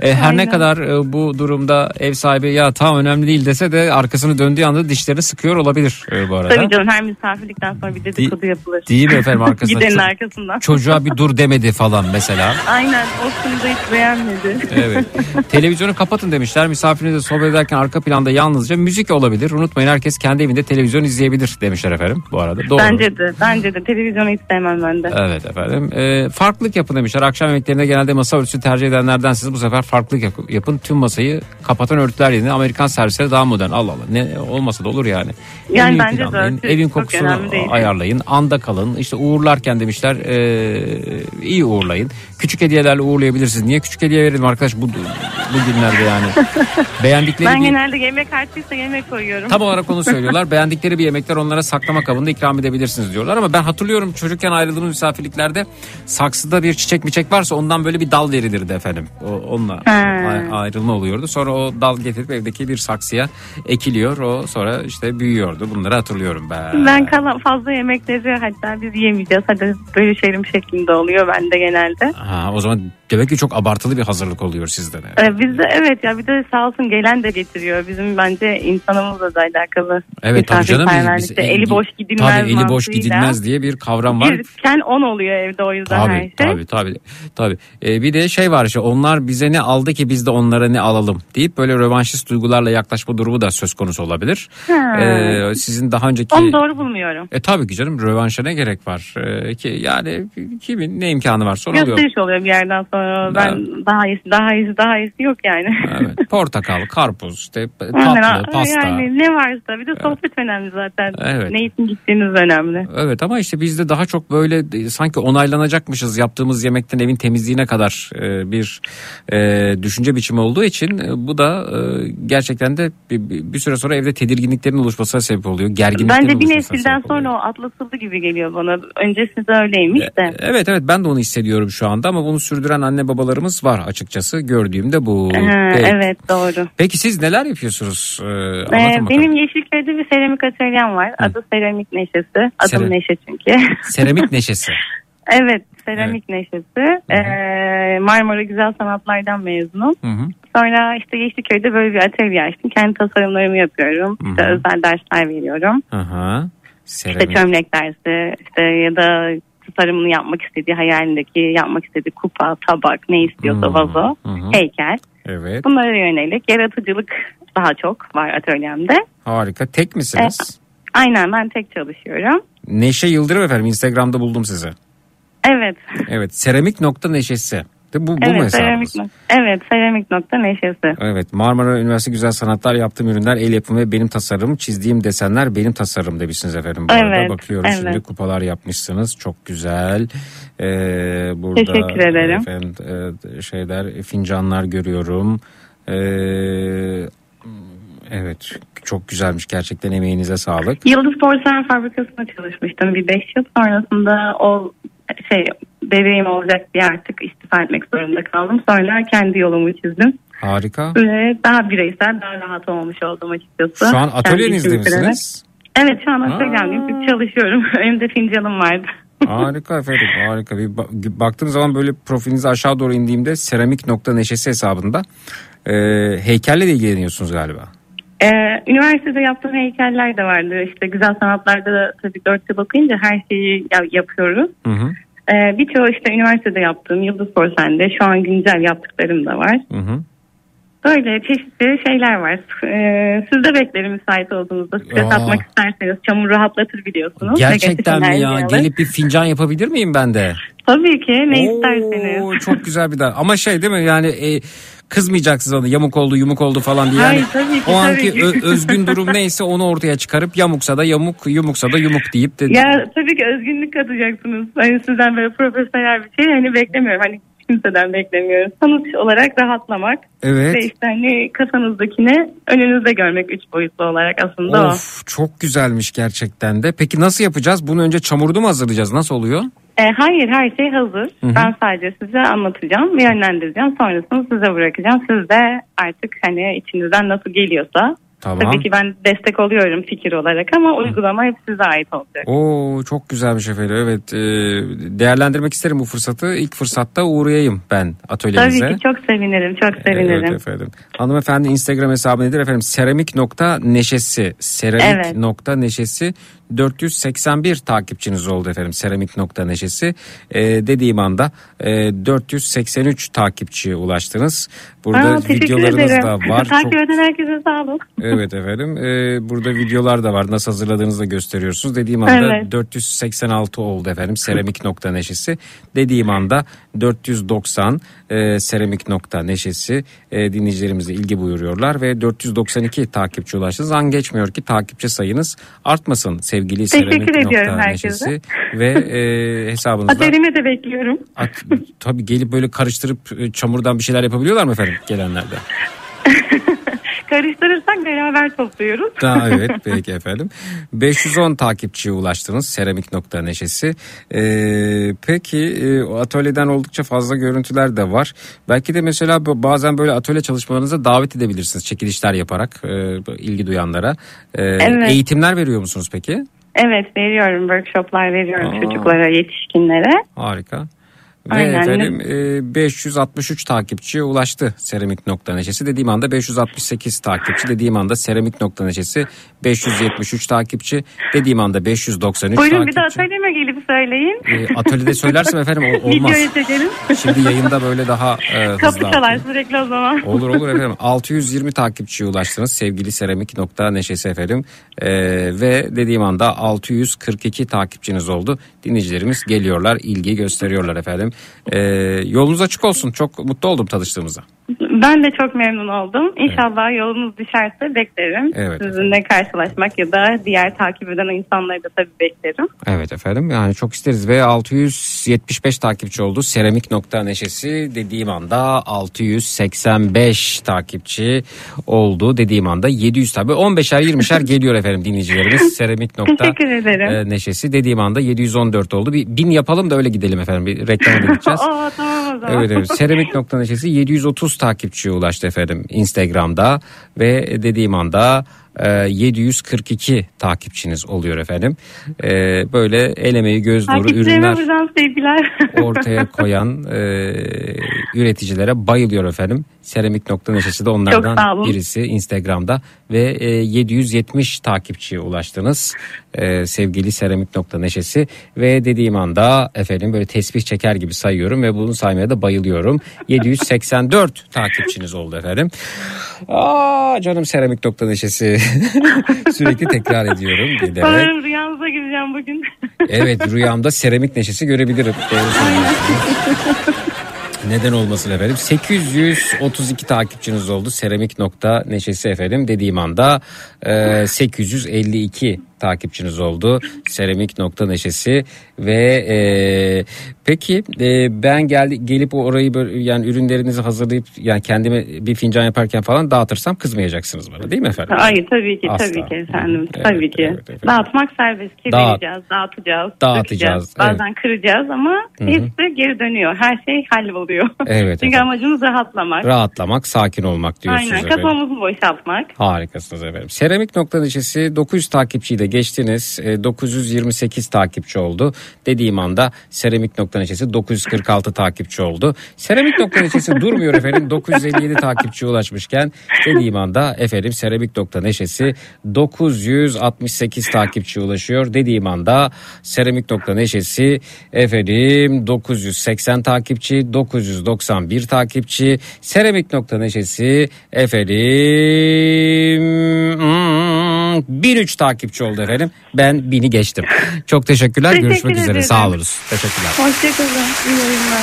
E, her ne Aynen. kadar e, bu durumda ev sahibi ya tam önemli değil dese de arkasını döndüğü anda dişlerini sıkıyor olabilir e, bu arada. Tabii canım her misafirlikten sonra bir dedikodu yapılır. Değil mi efendim arkasında? Gidenin arkasından. çocuğa bir dur demedi falan mesela. Aynen o hiç beğenmedi. Evet. Televizyonu kapatın demişler. Misafirinizle sohbet ederken arka planda yalnızca müzik olabilir. Unutmayın herkes kendi evinde televizyon izleyebilir demişler efendim bu arada. Doğru. Bence de. Bence de. Televizyonu hiç sevmem ben de. Evet efendim. Ee, farklılık yapın demişler. Akşam yemeklerinde genelde masa örtüsü tercih edenlerdensiniz. Bu sefer farklılık yap- yapın. Tüm masayı kapatan örtüler yerine Amerikan servisleri daha modern. Allah Allah. Ne olmasa da olur yani. Yani Evin bence de Evin çok kokusunu ayarlayın. Anda kalın. İşte uğurlarken demişler ee, iyi uğurlayın. Küçük hediyelerle uğurlayabilirsiniz. Niye küçük hediye verelim arkadaş bu, bu günlerde yani. Beğendikleri Ben bir... genelde yemek artıysa yemek koyuyorum. Tam olarak onu söylüyorlar. Beğendikleri bir yemekler onlara saklama kabında ikram edebilirsiniz diyorlar. Ama ben hatırlıyorum çocukken ayrıldığımız misafirliklerde saksıda bir çiçek miçek varsa ondan böyle bir dal verilirdi efendim. O, onunla He. ay- ayrılma oluyordu. Sonra o dal getirip evdeki bir saksıya ekiliyor. O sonra işte büyüyordu. Bunları hatırlıyorum ben. Ben kalan fazla yemekleri hatta biz yemeyeceğiz. Hadi bölüşelim şeklinde oluyor bende genelde. Ha, o zaman demek ki çok abartılı bir hazırlık oluyor sizde de. Ee, bizde evet ya bir de sağ olsun gelen de getiriyor. Bizim bence insanımızla da alakalı. Evet tabii canım. Biz, biz, eli boş gidilmez Tabii eli boş mantığıyla. gidilmez diye bir kavram var. Girken on oluyor evde o yüzden her Tabii şey. tabii tabii. tabii. Ee, bir de şey var işte onlar bize ne aldı ki biz de onlara ne alalım deyip böyle rövanşist duygularla yaklaşma durumu da söz konusu olabilir. Ha. Ee, sizin daha önceki... Onu doğru bulmuyorum. E tabii ki canım rövanşa ne gerek var Ee, ki yani kimin ne imkanı varsa onu alıyor. Gösteriş oluyor bir yerden sonra. Ben daha iyisi daha iyisi daha iyisi yok yani. Evet, portakal, karpuz, işte tatlı, pasta. Yani ne varsa bir de sohbet önemli zaten. Evet. Ne için gittiğiniz önemli. Evet ama işte bizde daha çok böyle e, sanki onaylanacakmışız yaptığımız yemekten evin temizliğine kadar e, bir e, düşünce biçimi olduğu için bu da gerçekten de bir, süre sonra evde tedirginliklerin oluşmasına sebep oluyor. Gerginliklerin Bence bir nesilden sonra o atlatıldı gibi geliyor bana. Öncesinde öyleymiş de. Evet evet ben de onu hissediyorum şu anda ama bunu sürdüren anne babalarımız var açıkçası gördüğümde bu. Ha, Peki. evet doğru. Peki siz neler yapıyorsunuz? Ee, Ee, benim Yeşilköy'de bir seramik atölyem var. Adı Seramik Neşesi. Adım Seram- Neşe çünkü. Seramik neşesi. evet Seramik Neşesi. Ee, Marmara Güzel Sanatlar'dan mezunum. Hı hı. Sonra işte Yeşilköy'de böyle bir atölye açtım. Kendi tasarımlarımı yapıyorum. İşte Hı hı. özel dersler veriyorum. Hı hı. İşte Seramik. çömlek dersi işte ya da tasarımını yapmak istediği hayalindeki yapmak istediği kupa, tabak ne istiyorsa Hmm, vazo, hı. heykel. Evet Bunlara yönelik yaratıcılık daha çok var atölyemde. harika. Tek misiniz? Aynen ben tek çalışıyorum. Neşe Yıldırım efendim Instagram'da buldum sizi. Evet. Evet seramik nokta neşesi. De bu, bu mu evet, seramik, evet, seramik nokta neşesi. Evet Marmara Üniversitesi Güzel Sanatlar yaptığım ürünler el yapımı ve benim tasarımım çizdiğim desenler benim tasarım demişsiniz efendim. Bu arada Evet, bakıyorum evet. şimdi kupalar yapmışsınız çok güzel. Ee, burada Teşekkür ederim. Efendim, e, şeyler fincanlar görüyorum. Ee, evet çok güzelmiş gerçekten emeğinize sağlık. Yıldız Porselen Fabrikası'nda çalışmıştım bir 5 yıl. Sonrasında o şey bebeğim olacak diye artık istifa etmek zorunda kaldım. Sonra kendi yolumu çizdim. Harika. Ve daha bireysel, daha rahat olmuş oldum açıkçası. Şu an atölyenizde misiniz? Evet şu an atölyemdeyim. Çalışıyorum. Önümde fincanım vardı. Harika efendim harika. Bir ba- baktığım zaman böyle profilinize aşağı doğru indiğimde seramik nokta neşesi hesabında e, heykelle de ilgileniyorsunuz galiba. Ee, üniversitede yaptığım heykeller de vardı. İşte güzel sanatlarda da tabii 4 yıl okuyunca her şeyi ya- yapıyoruz. Hı hı. Ee, birçoğu işte üniversitede yaptığım Yıldız Porsen'de şu an güncel yaptıklarım da var. Hı hı. Böyle çeşitli şeyler var. Ee, siz de beklerim müsait olduğunuzda. Stres Aa. atmak isterseniz çamur rahatlatır biliyorsunuz. Gerçekten mi ya? alır. Gelip bir fincan yapabilir miyim ben de? Tabii ki ne Oo, isterseniz. Çok güzel bir daha. Ama şey değil mi yani e, kızmayacaksınız onu yamuk oldu yumuk oldu falan diye. Yani Hayır, tabii ki, o anki tabii ki. özgün durum neyse onu ortaya çıkarıp yamuksa da yamuk yumuksa da yumuk deyip de Ya tabii ki özgünlük katacaksınız. Hani sizden böyle profesyonel bir şey hani beklemiyorum. Hani kimseden beklemiyorum. Sonuç olarak rahatlamak evet. ve işte hani kafanızdakini önünüzde görmek üç boyutlu olarak aslında o. Of çok güzelmiş gerçekten de. Peki nasıl yapacağız? Bunu önce çamurda mı hazırlayacağız? Nasıl oluyor? E, hayır her şey hazır. Hı hı. Ben sadece size anlatacağım yönlendireceğim. Sonrasını size bırakacağım. Siz de artık hani içinizden nasıl geliyorsa. Tamam. Tabii ki ben destek oluyorum fikir olarak ama uygulama hep size ait olacak. Oo çok güzelmiş efendim. Evet e, değerlendirmek isterim bu fırsatı. İlk fırsatta uğrayayım ben atölyenize. Tabii ki çok sevinirim, çok sevinirim. Evet efendim. Hanımefendi Instagram hesabı nedir efendim? Seramik nokta neşesi. Seramik Evet. nokta neşesi. 481 takipçiniz oldu efendim. Seramik nokta neşesi. Ee, dediğim anda e, 483 takipçiye ulaştınız. Burada Aa, videolarınız ederim. da var. Takip Çok- eden herkese sağ olun. Evet efendim. Ee, burada videolar da var. Nasıl hazırladığınızı da gösteriyorsunuz. Dediğim anda Evet. 486 oldu efendim. Seramik nokta neşesi. Dediğim anda 490 e, seramik nokta neşesi e, dinleyicilerimiz de ilgi buyuruyorlar ve 492 takipçi ulaştınız. An geçmiyor ki takipçi sayınız artmasın sevgili Teşekkür ediyorum herkese. ve e, hesabınızda Atölyeme de bekliyorum. at, tabii gelip böyle karıştırıp e, çamurdan bir şeyler yapabiliyorlar mı efendim gelenlerde? Karıştırırsak beraber topluyoruz. Ha, evet peki efendim. 510 takipçiye ulaştınız seramik nokta neşesi. Ee, peki e, atölyeden oldukça fazla görüntüler de var. Belki de mesela bazen böyle atölye çalışmalarınıza davet edebilirsiniz çekilişler yaparak e, ilgi duyanlara. Ee, Evet. Eğitimler veriyor musunuz peki? Evet veriyorum workshoplar veriyorum Aa. çocuklara, yetişkinlere. Harika. Ve Aynen. efendim e, 563 takipçiye ulaştı seramik nokta neşesi. Dediğim anda 568 takipçi. Dediğim anda seramik nokta neşesi 573 takipçi. Dediğim anda 593 Buyurun bir de takipçi. atölyeme gelip söyleyin. E, atölyede söylersem efendim o- olmaz. Videoya çekelim. Şimdi yayında böyle daha e, hızlı. Kapı çalar sürekli o zaman. Olur olur efendim. 620 takipçiye ulaştınız sevgili seramik nokta neşesi efendim. E, ve dediğim anda 642 takipçiniz oldu. Dinleyicilerimiz geliyorlar, ilgi gösteriyorlar efendim. E, yolunuz açık olsun. Çok mutlu oldum tanıştığımıza. Ben de çok memnun oldum. İnşallah yolunuz düşerse beklerim. Evet. Sizinle karşılaşmak ya da diğer takip eden insanları da tabii beklerim. Evet efendim yani çok isteriz ve 675 takipçi oldu. Seramik nokta neşesi dediğim anda 685 takipçi oldu dediğim anda 700 tabi 15'er 20'şer geliyor efendim dinleyicilerimiz. Seramik nokta Teşekkür ederim. e, neşesi dediğim anda 714 oldu. Bir bin yapalım da öyle gidelim efendim bir reklama gideceğiz. Oo, tamam o zaman. Evet evet. Seramik nokta neşesi 730 takipçiye ulaştı efendim Instagram'da ve dediğim anda 742 takipçiniz oluyor efendim. E, böyle el emeği göz nuru ürünler ortaya koyan e, üreticilere bayılıyor efendim. Seramik nokta neşesi de onlardan birisi Instagram'da ve e, 770 takipçiye ulaştınız e, sevgili seramik nokta neşesi ve dediğim anda efendim böyle tesbih çeker gibi sayıyorum ve bunu saymaya da bayılıyorum. 784 takipçiniz oldu efendim. Aa canım seramik nokta neşesi sürekli tekrar ediyorum. Giderek. Sanırım rüyanıza gireceğim bugün. Evet rüyamda seramik neşesi görebilirim. Neden olmasın efendim? 832 takipçiniz oldu. Seramik nokta neşesi efendim dediğim anda e, 852 takipçiniz oldu. Seramik nokta neşesi ve e, peki e, ben geldi gelip orayı böyle yani ürünlerinizi hazırlayıp yani kendime bir fincan yaparken falan dağıtırsam kızmayacaksınız bana değil mi efendim? Hayır tabii ki Asla. tabii ki efendim. Evet, tabii ki. evet, evet. Dağıtmak serbest. Ki Dağıt. vereceğiz, dağıtacağız, Dağıtacağız, dökeceğiz. Bazen kıracağız ama hepsi geri dönüyor. Her şey halloluyor. Evet, Çünkü efendim. amacımız rahatlamak. Rahatlamak, sakin olmak diyorsunuz Aynen efendim. kafamızı boşaltmak. Harikasınız efendim. Seramik nokta neşesi 900 takipçiyi de geçtiniz. E, 928 takipçi oldu. Dediğim anda seramik nokta neşesi 946 takipçi oldu. Seramik nokta neşesi durmuyor efendim. 957 takipçiye ulaşmışken dediğim anda efendim seramik nokta neşesi 968 takipçiye ulaşıyor. Dediğim anda seramik nokta neşesi efendim 980 takipçi 991 takipçi seramik nokta neşesi efendim hmm, 1003 takipçi oldu efendim. Ben 1000'i geçtim. Çok teşekkürler. Teşekkür Görüşmek üzere. ederim. Sağ olunuz. Teşekkürler. Hoşçakalın. İyi yayınlar.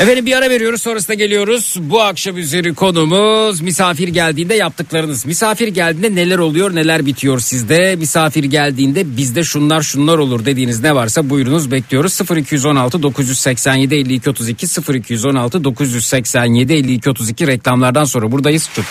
Efendim bir ara veriyoruz sonrasında geliyoruz. Bu akşam üzeri konumuz misafir geldiğinde yaptıklarınız. Misafir geldiğinde neler oluyor neler bitiyor sizde. Misafir geldiğinde bizde şunlar şunlar olur dediğiniz ne varsa buyurunuz bekliyoruz. 0216 987 52 32 0216 987 52 32 reklamlardan sonra buradayız. Çut.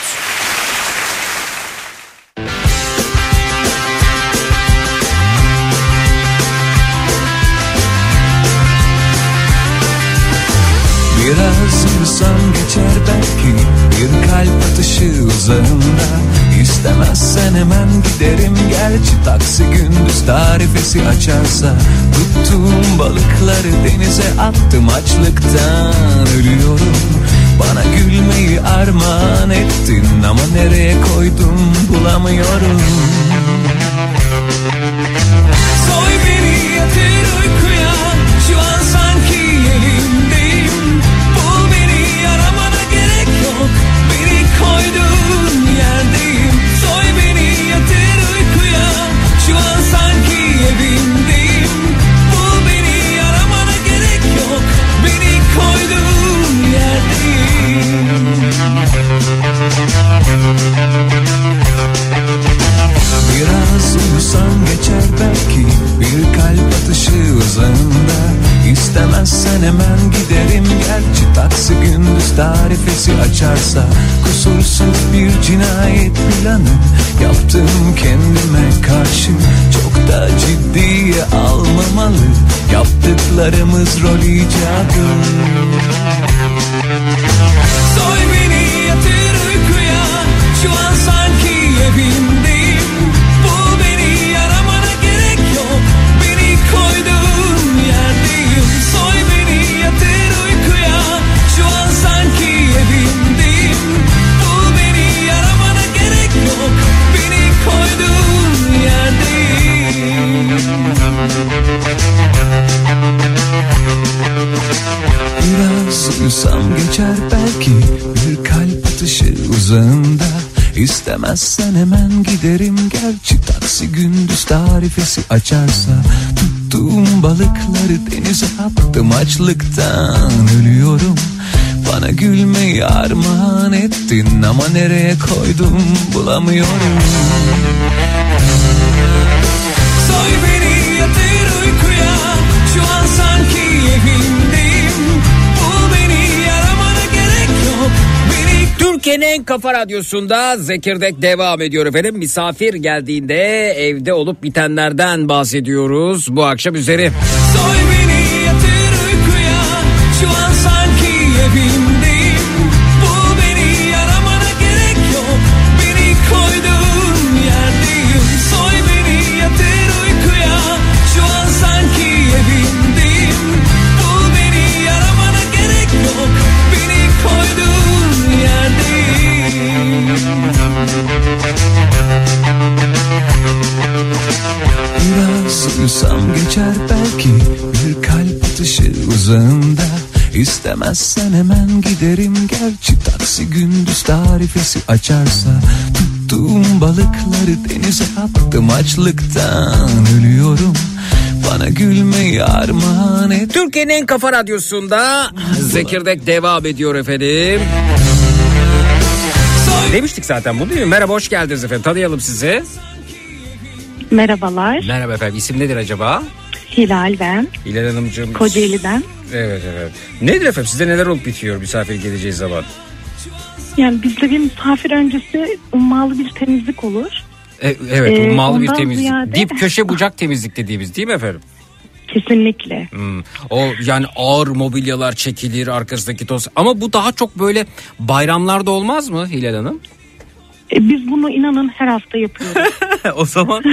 Uzağında İstemezsen hemen giderim. Gerçi taksi gündüz tarifesi açarsa Tuttuğum balıkları denize attım. Açlıktan ölüyorum. Bana gülmeyi armağan ettin. Ama nereye koydum bulamıyorum koyduğun yerdeyim. Soy beni yatır uykuya Şu an sanki evimdeyim. Bul beni aramana gerek yok. Beni koyduğun yerdeyim. Biraz uyusam geçer belki. Bir kalp atışı uzağında İstemezsen hemen giderim. Gerçi taksi gündüz tarifesi açarsa Kusursuz bir cinayet planı yaptım kendime karşı. Çok da ciddiye almamalı yaptıklarımız rol icabı. Soy beni yatır uykuya Şu an sanki evimdeyim Biraz uyusam geçer belki. Bir kalp atışı uzağında. İstemezsen hemen giderim. Gerçi taksi gündüz tarifesi açarsa. Tuttuğum balıkları denize attım. Açlıktan ölüyorum. Bana gülmeyi armağan ettin. Ama nereye koydum bulamıyorum. Soy beni Türkiye'nin en kafa radyosunda Zekirdek devam ediyor efendim. Misafir geldiğinde evde olup bitenlerden bahsediyoruz bu akşam üzeri. Soy beni yatır uykuya Şu an sanki evimdeyim geçer belki bir kalp atışı uzağında İstemezsen hemen giderim gerçi taksi gündüz tarifesi açarsa Tuttuğum balıkları denize attım açlıktan ölüyorum Bana gülmeyi armağan et Türkiye'nin en kafa radyosunda Zekirdek devam ediyor efendim. Demiştik zaten bu değil mi? Merhaba hoş geldiniz efendim. Tanıyalım sizi. Merhabalar. Merhaba efendim. İsim nedir acaba? Hilal ben. Hilal Hanımcığım. Kocaeli'den. Evet evet. Nedir efendim? Sizde neler olup bitiyor misafir geleceği zaman? Yani bizde bir misafir öncesi ummalı bir temizlik olur. E, evet Ee, ummalı bir temizlik. ziyade- Dip köşe bucak temizlik dediğimiz değil mi efendim? Kesinlikle. Hmm. O yani ağır mobilyalar çekilir arkasındaki toz. Ama bu daha çok böyle bayramlarda olmaz mı Hilal Hanım? E, biz bunu inanın her hafta yapıyoruz. o zaman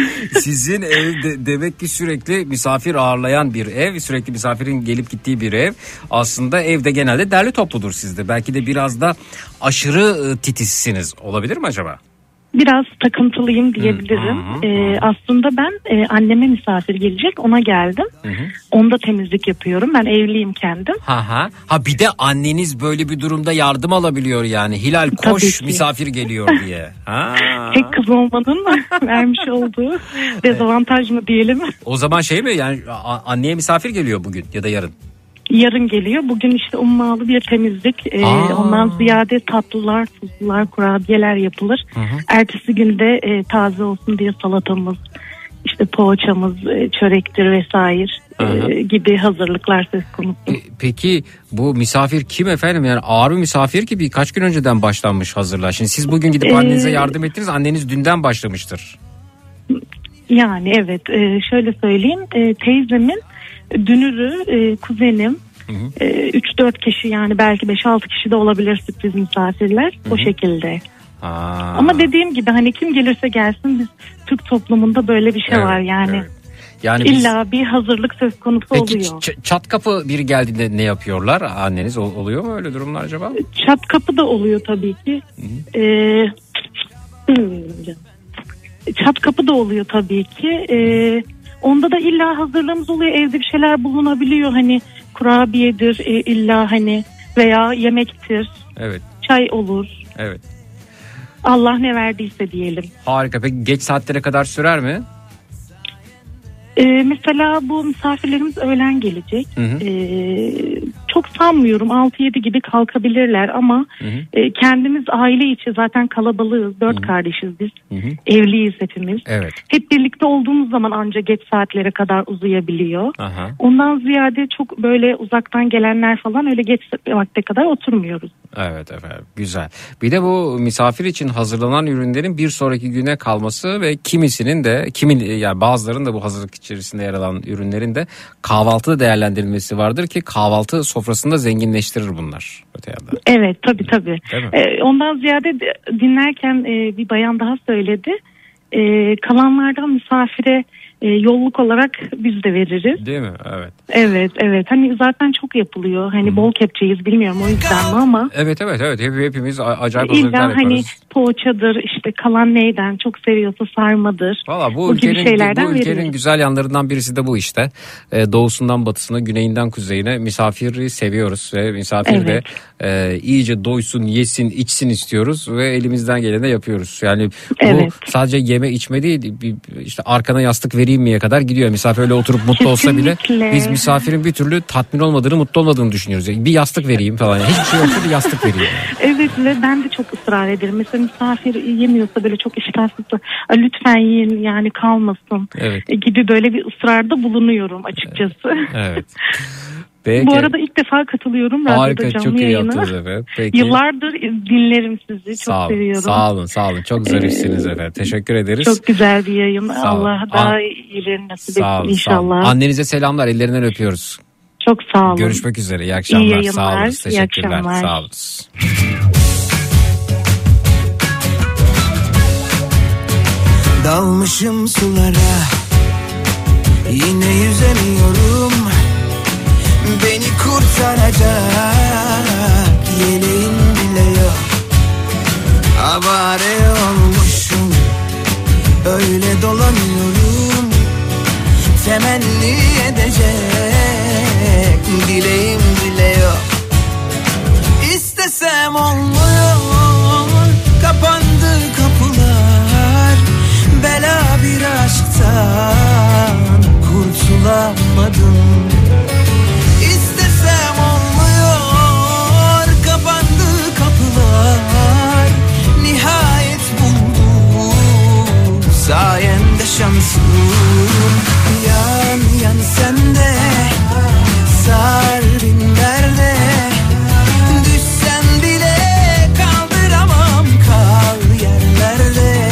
sizin evde demek ki sürekli misafir ağırlayan bir ev, sürekli misafirin gelip gittiği bir ev. Aslında evde genelde derli topludur sizde. Belki de biraz da aşırı e, titizsiniz. Olabilir mi acaba? Biraz takıntılıyım diyebilirim. Hı hı, E, aslında ben e, anneme misafir gelecek ona geldim. Onda temizlik yapıyorum. Ben evliyim kendim. Ha ha. Ha bir de anneniz böyle bir durumda yardım alabiliyor yani. Hilal koş misafir geliyor diye. Ha. Tek kız olmanın vermiş olduğu dezavantaj mı diyelim. O zaman şey mi yani anneye misafir geliyor bugün ya da yarın. Yarın geliyor. Bugün işte ummalı bir temizlik. E, Aa. ondan ziyade tatlılar, tuzlular, kurabiyeler yapılır. Ertesi günde e, taze olsun diye salatamız, işte poğaçamız, e, çörektir vesaire e, Hı hı. gibi hazırlıklar söz konusu. E, Peki bu misafir kim efendim? Yani ağır bir misafir ki birkaç gün önceden başlanmış hazırlar. Şimdi siz bugün gidip Ee, annenize yardım ettiniz. Anneniz dünden başlamıştır. Yani evet e, şöyle söyleyeyim e, teyzemin dünürü e, kuzenim e, 3-4 kişi yani belki 5-6 kişi de olabilir sürpriz misafirler o şekilde. Ha. Ama dediğim gibi hani kim gelirse gelsin biz Türk toplumunda böyle bir şey Evet, var yani. evet. Yani biz- İlla bir hazırlık söz konusu Peki oluyor. ç- çat kapı biri geldiğinde ne yapıyorlar? Anneniz Ol- oluyor mu öyle durumlar acaba? Çat kapı da oluyor tabii ki. Ee, bilmiyorum canım. Çat kapı da oluyor tabii ki. Ee, onda da illa hazırlığımız oluyor. Evde bir şeyler bulunabiliyor. Hani kurabiyedir e, illa hani veya yemektir. Evet. Çay olur. Evet. Allah ne verdiyse diyelim. Harika. Peki geç saatlere kadar sürer mi? Ee, mesela bu misafirlerimiz öğlen gelecek. Hı hı. Ee, çok sanmıyorum 6-7 gibi kalkabilirler ama Hı hı. e, kendimiz aile içi zaten kalabalığız. Dört kardeşiz biz. Hı hı. Evliyiz hepimiz. Evet. Hep birlikte olduğumuz zaman ancak geç saatlere kadar uzayabiliyor. Aha. Ondan ziyade çok böyle uzaktan gelenler falan öyle geç vakte kadar oturmuyoruz. Evet efendim güzel. Bir de bu misafir için hazırlanan ürünlerin bir sonraki güne kalması ve kimisinin de kimin yani bazılarının da bu hazırlık içerisinde yer alan ürünlerin de kahvaltıda değerlendirilmesi vardır ki kahvaltı sofrasında zenginleştirir bunlar öte yandan. Evet tabii tabii. Ee, ondan ziyade de- dinlerken e, bir bayan daha söyledi. Ee, kalanlardan misafire e, yolluk olarak biz de veririz. Değil mi? Evet. Evet evet hani zaten çok yapılıyor. Hani bol kepçeyiz bilmiyorum o yüzden mi ama. Evet evet evet Hep, hepimiz acayip hazırlıklar İlla hani yaparız. poğaçadır işte kalan neyden çok seviyorsa sarmadır. Valla bu, Bu ülkenin, şeylerden bu ülkenin veririz. güzel yanlarından birisi de bu işte. Ee, doğusundan batısına, güneyinden kuzeyine misafiri seviyoruz ve misafir de e, iyice doysun, yesin, içsin istiyoruz ve elimizden geleni yapıyoruz. Yani bu Evet. sadece yeme içme değil, işte arkana yastık vereyim miye kadar gidiyor. Misafir öyle oturup mutlu olsa bile biz misafirin bir türlü tatmin olmadığını, mutlu olmadığını düşünüyoruz. Yani bir yastık vereyim falan. Hiçbir şey yoksa bir yastık vereyim. Evet ve ben de çok ısrar ederim. Mesela misafir yemiyorsa böyle çok iştahsızsa "Aa, lütfen yiyin yani kalmasın Evet. e, gibi böyle bir ısrarda bulunuyorum açıkçası. Evet. Peki. Bu arada ilk defa katılıyorum radyoda Harika canlı çok iyi yayına. yaptınız efendim. Peki. Yıllardır dinlerim sizi. Çok sağ olun, seviyorum. Sağ olun, sağ olun. Çok zarifsiniz efendim. Teşekkür ederiz. Çok güzel bir yayın. Sağ olun. Allah daha An- iyilerini nasip sağ etsin olun, sağ olun. inşallah. Annenize selamlar, ellerinden öpüyoruz. Çok sağ olun. Görüşmek üzere. İyi akşamlar. yayınlar, sağ olun. iyi Teşekkürler. akşamlar. Sağ olun. Dalmışım sulara Yine yüzemiyorum kurtaracak. Yeleğim bile yok. Avare olmuşum. Öyle dolanıyorum. Temenni edecek Dileğim bile yok. İstesem olmuyor. Kapandı kapılar. Bela bir aşktan Kurtulamadım Sayende şansım Yan yan sende Sar binlerde Düşsen bile kaldıramam Kal yerlerde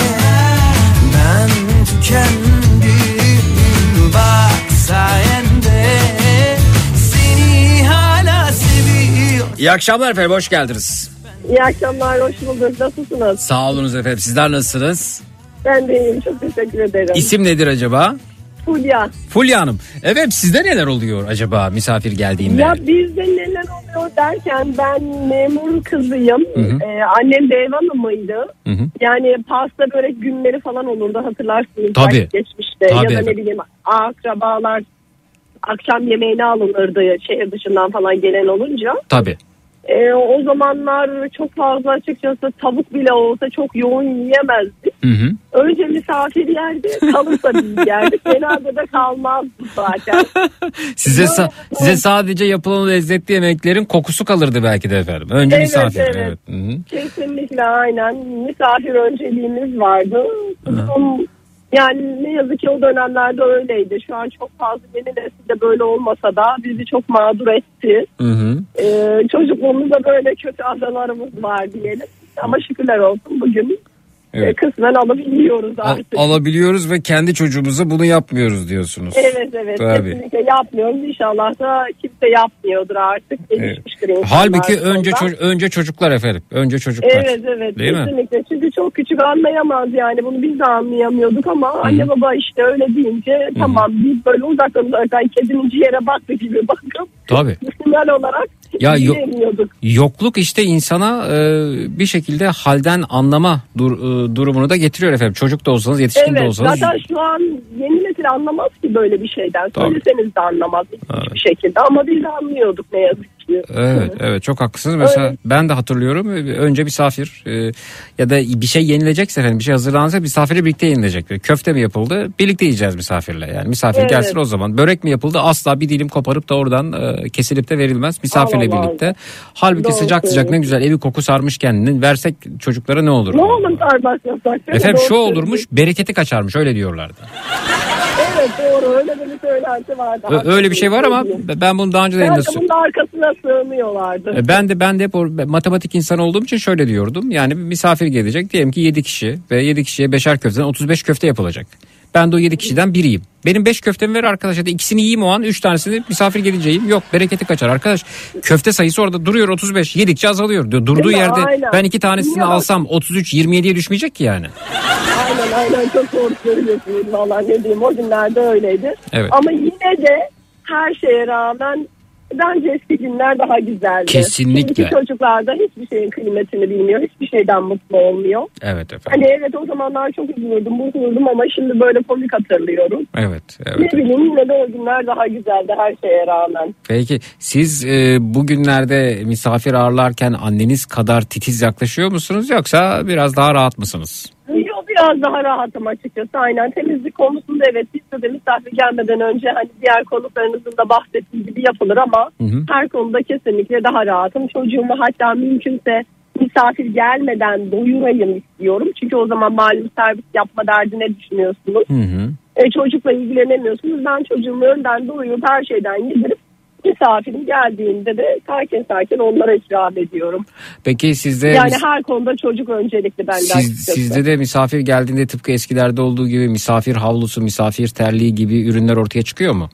Ben tükendim Bak sayende Seni hala seviyorum İyi akşamlar efendim hoş geldiniz. İyi akşamlar, hoş bulduk. Nasılsınız? Sağ olunuz efendim sizler nasılsınız? Ben de iyiyim, çok teşekkür ederim. İsim nedir acaba? Fulya. Fulya Hanım. Evet sizde neler oluyor acaba misafir geldiğinde? Ya bizde neler oluyor derken ben memur kızıyım. Hı hı. Ee, annem de ev hanımıydı. Hı hı. Yani pasta börek günleri falan olurdu hatırlarsınız. Tabii. Geçmişte. Tabii ya da ne bileyim akrabalar akşam yemeğine alınırdı şehir dışından falan gelen olunca. Tabii. Ee, o zamanlar çok fazla açıkçası tavuk bile olsa çok yoğun yiyemezdik. Hı hı. Önce misafir yerdi, kalırsa biz yerdik. Genelde de kalmazdı zaten. Size sa- size sadece yapılan lezzetli yemeklerin kokusu kalırdı belki de efendim. Önce Evet, misafir. evet. Hı hı. Kesinlikle aynen. Misafir önceliğimiz vardı. Son- Yani ne yazık ki o dönemlerde öyleydi. Şu an çok fazla yeni nesilde böyle olmasa da bizi çok mağdur etti. Hı hı. Ee, çocukluğumuzda böyle kötü anılarımız var diyelim. Ama şükürler olsun bugün Evet. kısmen alabiliyoruz Al- artık. alabiliyoruz ve kendi çocuğumuza bunu yapmıyoruz diyorsunuz. Evet evet Tabii. kesinlikle yapmıyoruz. İnşallah da kimse yapmıyordur artık. Gelişmiştir insanlar Halbuki önce ço- önce çocuklar efendim. Önce çocuklar. Evet evet Değil mi? kesinlikle. Çünkü çok küçük anlayamaz yani bunu biz de anlayamıyorduk ama anne baba işte öyle deyince tamam biz böyle uzaktan uzaktan kedinin ciğere baktı gibi bakıp Tabii. Müslüman olarak Ya. Yokluk işte insana e, bir şekilde halden anlama dur- e, durumunu da getiriyor efendim. Çocuk da olsanız yetişkin de Evet olsanız. zaten şu an yeni nesil anlamaz ki böyle bir şeyden. Tabii. Söyleseniz de anlamaz hiçbir şekilde ama biz de anlıyorduk ne yazık ki. Evet evet çok haklısınız. Mesela Öyle. ben de hatırlıyorum önce misafir e, ya da bir şey yenilecekse efendim bir şey hazırlansa misafirle birlikte yenilecek. Köfte mi yapıldı birlikte yiyeceğiz misafirle yani misafir Evet. gelsin o zaman. Börek mi yapıldı asla bir dilim koparıp da oradan e, kesilip de verilmez misafirle Allah Allah. birlikte. Halbuki Doğru sıcak sıcak ne güzel evi koku sarmış kendini versek çocuklara ne olur? Ne olur sarmak yasak. Efendim Doğru şu olurmuş bereketi kaçarmış öyle diyorlardı. Evet doğru öyle de bir söylenti vardı. Ö- Öyle bir şey var ama ben bunu daha önce de yayında Belki bunun arkasına sığınıyorlardı. E, Ben de ben de hep o- matematik insanı olduğum için şöyle diyordum. Yani bir misafir gelecek diyelim ki 7 kişi ve 7 kişiye beşer köfteden 35 köfte yapılacak. Ben de o 7 kişiden biriyim. Benim 5 köftemi ver arkadaş. Hadi ikisini yiyeyim o an 3 tanesini misafir geleceğim. Yok bereketi kaçar arkadaş. Köfte sayısı orada duruyor 35. Yedikçe azalıyor. Durduğu yerde Aynen. ben iki tanesini Ya. alsam 33 27'ye düşmeyecek ki yani. Aynen aynen çok doğru söylüyorsunuz valla ne diyeyim o günlerde öyleydi. Evet. Ama yine de her şeye rağmen bence eski günler daha güzeldi. Kesinlikle. Şimdiki çocuklar da hiçbir şeyin kıymetini bilmiyor. Hiçbir şeyden mutlu olmuyor. Evet efendim. Hani evet o zamanlar çok üzülürdüm, bozulurdum ama şimdi böyle komik hatırlıyorum. Evet evet. Ne bileyim yine de o günler daha güzeldi her şeye rağmen. Peki siz e, bugünlerde misafir ağırlarken anneniz kadar titiz yaklaşıyor musunuz yoksa biraz daha rahat mısınız? Yok biraz daha rahatım açıkçası aynen temizlik konusunda evet bizde de misafir gelmeden önce hani diğer konuklarınızın da bahsettiği gibi yapılır ama Hı hı. her konuda kesinlikle daha rahatım. Çocuğumu hatta mümkünse misafir gelmeden doyurayım istiyorum. Çünkü o zaman malum servis yapma derdine düşünüyorsunuz. Hı hı. E, çocukla ilgilenemiyorsunuz. Ben çocuğumu önden doyurup her şeyden yedirip misafirim geldiğinde de sakin sakin onlara ikram ediyorum. Peki sizde Yani her konuda çocuk öncelikli bende siz, sizde de misafir geldiğinde tıpkı eskilerde olduğu gibi misafir havlusu, misafir terliği gibi ürünler ortaya çıkıyor mu?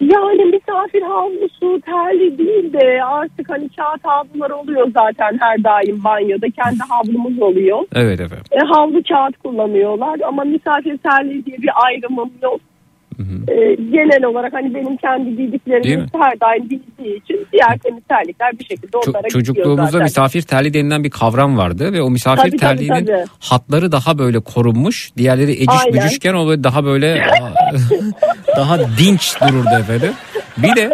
Yani misafir havlusu terli değil de artık hani kağıt havlular oluyor zaten her daim banyoda. Kendi havlumuz oluyor. Evet efendim. E, havlu kağıt kullanıyorlar ama misafir terliği diye bir ayrımım yok. E, genel olarak hani benim kendi bildiklerimi mi? her daim bildiği için diğer temiz terlikler bir şekilde Ço- onlara çocukluğumuzda zaten. misafir terliği denilen bir kavram vardı ve o misafir Tabii, tabii, terliğinin tabii. hatları daha böyle korunmuş. Diğerleri eciş Aynen. bücüşken o daha böyle daha dinç dururdu efendim. Bir de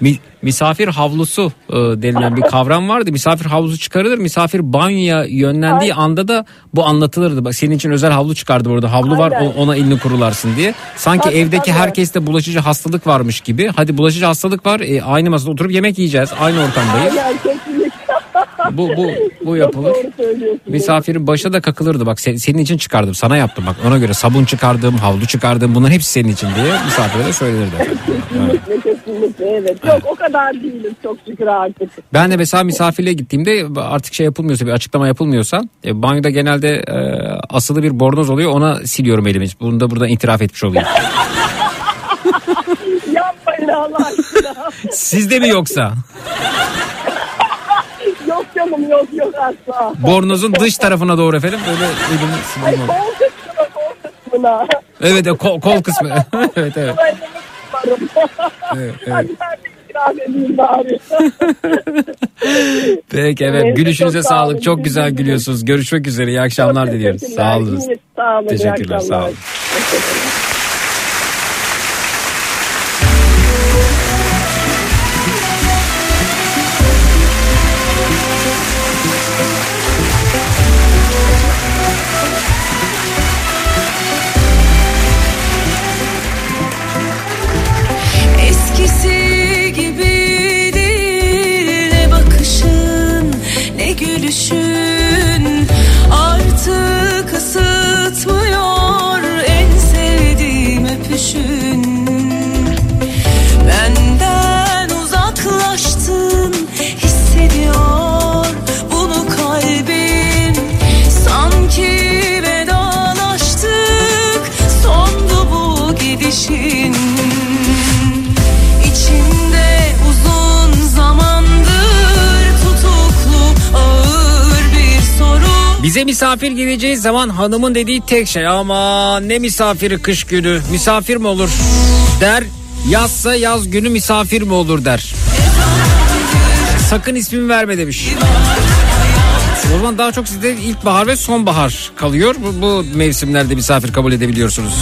mi- misafir havlusu e, denilen bir kavram vardı. Misafir havlusu çıkarılır. Misafir banyoya yönlendiği anda da bu anlatılırdı. Bak senin için özel havlu çıkardı burada. Havlu var Aynen. ona elini kurularsın diye. Sanki Tabii, evdeki herkeste bulaşıcı hastalık varmış gibi. Hadi bulaşıcı hastalık var. e, aynı masada oturup yemek yiyeceğiz. Aynı ortamdayız. Aynen, kesinlikle. Bu bu bu yapılır. Misafirin başına da kakılırdı bak sen- senin için çıkardım sana yaptım bak ona göre sabun çıkardım havlu çıkardım bunların hepsi senin için diye misafire de söylenirdi. Kesinlikle kesinlikle evet. Yok o kadar değiliz çok şükür artık. Ben de mesela misafirliğe gittiğimde artık şey yapılmıyorsa bir açıklama yapılmıyorsa e, banyoda genelde e, asılı bir bornoz oluyor ona siliyorum elimi. Bunu da buradan itiraf etmiş olayım. Yapmayın Allah aşkına. Sizde mi yoksa? Yok canım yok yok asla. Bornozun dış tarafına doğru efendim böyle elimi Ay kol kısmına kol kısmına. Evet e, kol, kol kısmı. evet evet. Ben de varım. evet, evet. Hadi ben de ikram edeyim bari. Peki evet gülüşünüze çok sağ olun. sağlık. Çok güzel gülüyorsunuz. Görüşmek üzere. İyi akşamlar diliyoruz. Sağ olun. İyi, Sağ olun. iyi Teşekkürler, sağ akşamlar. olun. Eskisi bu gidişin İçimde uzun zamandır tutuklu ağır bir soru Bize misafir geleceği zaman hanımın dediği tek şey ama ne misafiri kış günü misafir mi olur der yazsa yaz günü misafir mi olur der. Sakın ismimi verme demiş. O zaman daha çok sizde ilkbahar ve sonbahar kalıyor. Bu, bu mevsimlerde misafir kabul edebiliyorsunuz.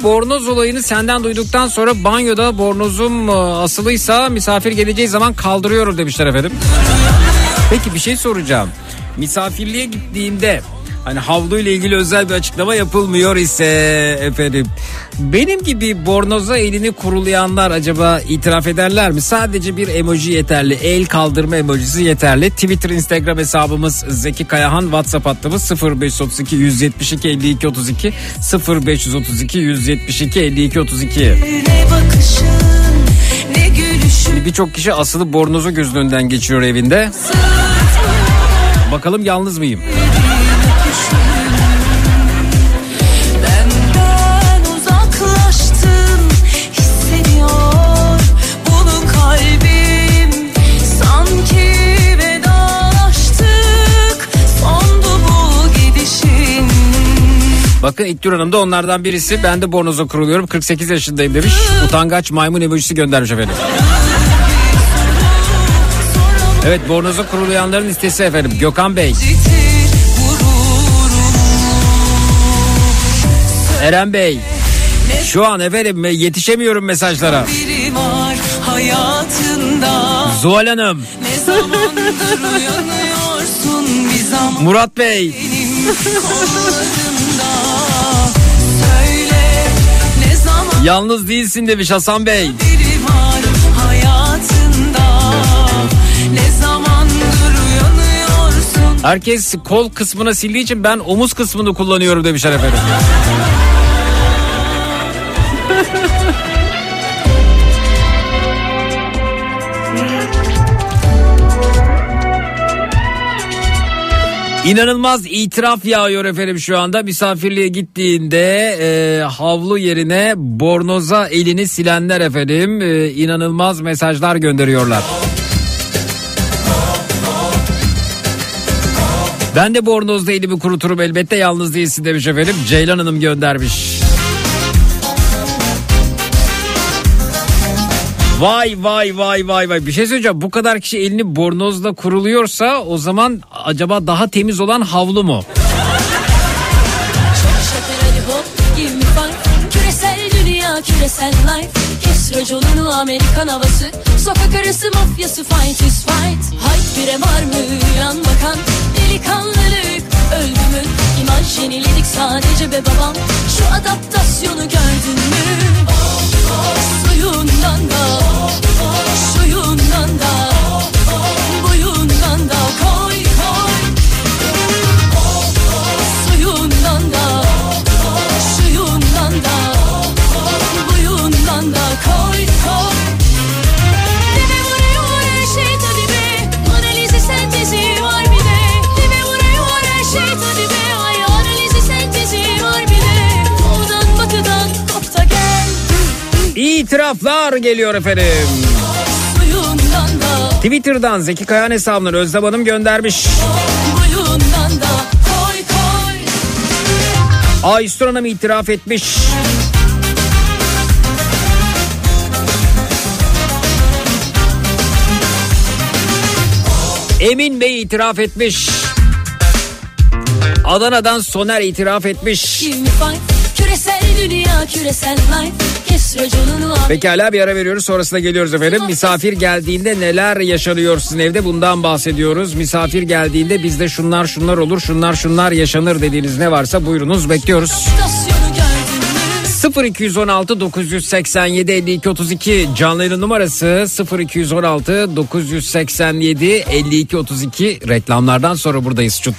Bu bornoz olayını senden duyduktan sonra banyoda bornozum e, asılıysa misafir geleceği zaman kaldırıyorum demişler efendim. Peki bir şey soracağım. Misafirliğe gittiğinde hani havlu ile ilgili özel bir açıklama yapılmıyor ise efendim benim gibi bornoza elini kurulayanlar acaba itiraf ederler mi? Sadece bir emoji yeterli. El kaldırma emojisi yeterli. Twitter, Instagram hesabımız Zeki Kayahan. WhatsApp hattımız 0532 172 52 32 0532 172 52 32. ne bakışın ne gülüşün Birçok kişi asılı bornozu gözünün önünden geçiyor evinde. Bakalım yalnız mıyım? Bakın İlknur Hanım da onlardan birisi. Ben de bornoza kuruluyorum. 48 yaşındayım demiş. Utangaç maymun emojisi göndermiş efendim. Evet bornoza kurulayanların listesi efendim. Gökhan Bey, Eren Bey. Şu an efendim yetişemiyorum mesajlara. Zuhal Hanım, Murat Bey, yalnız değilsin demiş Hasan Bey. biri var hayatında ne zamandır uyanıyorsun Herkes kol kısmına sildiği için ben omuz kısmını kullanıyorum demişler efendim. İnanılmaz itiraf yağıyor efendim şu anda. Misafirliğe gittiğinde e, havlu yerine bornoza elini silenler efendim e, inanılmaz mesajlar gönderiyorlar. Ben de bornozda elimi kuruturum elbette yalnız değilsin demiş efendim. Ceylan Hanım göndermiş. Vay vay vay vay vay. Bir şey söyleyeceğim. Bu kadar kişi elini bornozla kuruluyorsa o zaman acaba daha temiz olan havlu mu? Amerikan havası. Sokak arası mafyası fight is fight. Hayt bire var mı yan bakan? Delikanlılık öldü mü? İmaj yeniledik sadece be babam. Şu adaptasyonu gördün mü Suyundan da Şuyundan da İtiraflar geliyor efendim. Twitter'dan Zeki Kayan hesabından Özlem Hanım göndermiş. Aystur Hanım itiraf etmiş. Emin Bey itiraf etmiş. Adana'dan Soner itiraf etmiş. Küresel dünya küresel life Pekala bir ara veriyoruz sonrasında geliyoruz efendim. Misafir geldiğinde neler yaşanıyor sizin evde bundan bahsediyoruz. Misafir geldiğinde bizde şunlar şunlar olur şunlar şunlar yaşanır dediğiniz ne varsa buyurunuz bekliyoruz. Stasyonu gördün mü 0216 987 52 32 canlı yayın numarası 0216 987 52 32 reklamlardan sonra buradayız çut.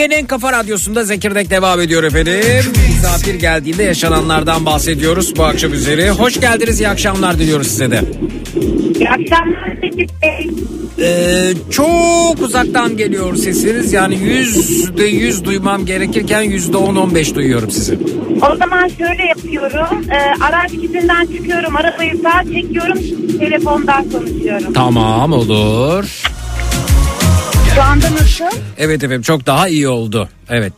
Türkiye'nin en kafa radyosunda Zekirdek devam ediyor efendim. Misafir geldiğinde yaşananlardan bahsediyoruz bu akşam üzeri. Hoş geldiniz iyi akşamlar diliyoruz size de. İyi akşamlar. Ee, çok uzaktan geliyor sesiniz yani yüzde yüz duymam gerekirken yüzde on on beş duyuyorum sizi. O zaman şöyle yapıyorum. Ee, araç izinden çıkıyorum. Arabayı sağa çekiyorum. Telefondan konuşuyorum. Tamam olur. Şu anda nasıl? Evet efendim çok daha iyi oldu. Evet.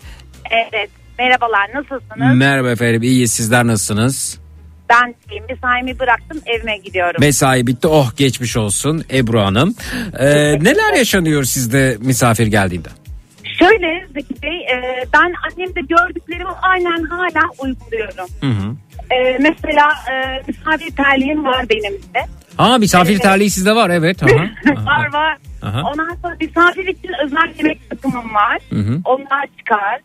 Evet. Merhabalar nasılsınız? Merhaba efendim iyi sizler nasılsınız? ben şeyim, mesaimi bıraktım evime gidiyorum. Mesai bitti oh geçmiş olsun Ebru Hanım. Ee, neler yaşanıyor sizde misafir geldiğinde? Şöyle Zeki Bey e, ben annemde gördüklerimi aynen hala uyguluyorum. Hı hı. E, mesela e, misafir terliğim var benim de. Aa misafir terliği sizde var evet. Aha. var var. Aha. Ondan sonra misafir için özel yemek takımım var. Hı hı. Onlar çıkar.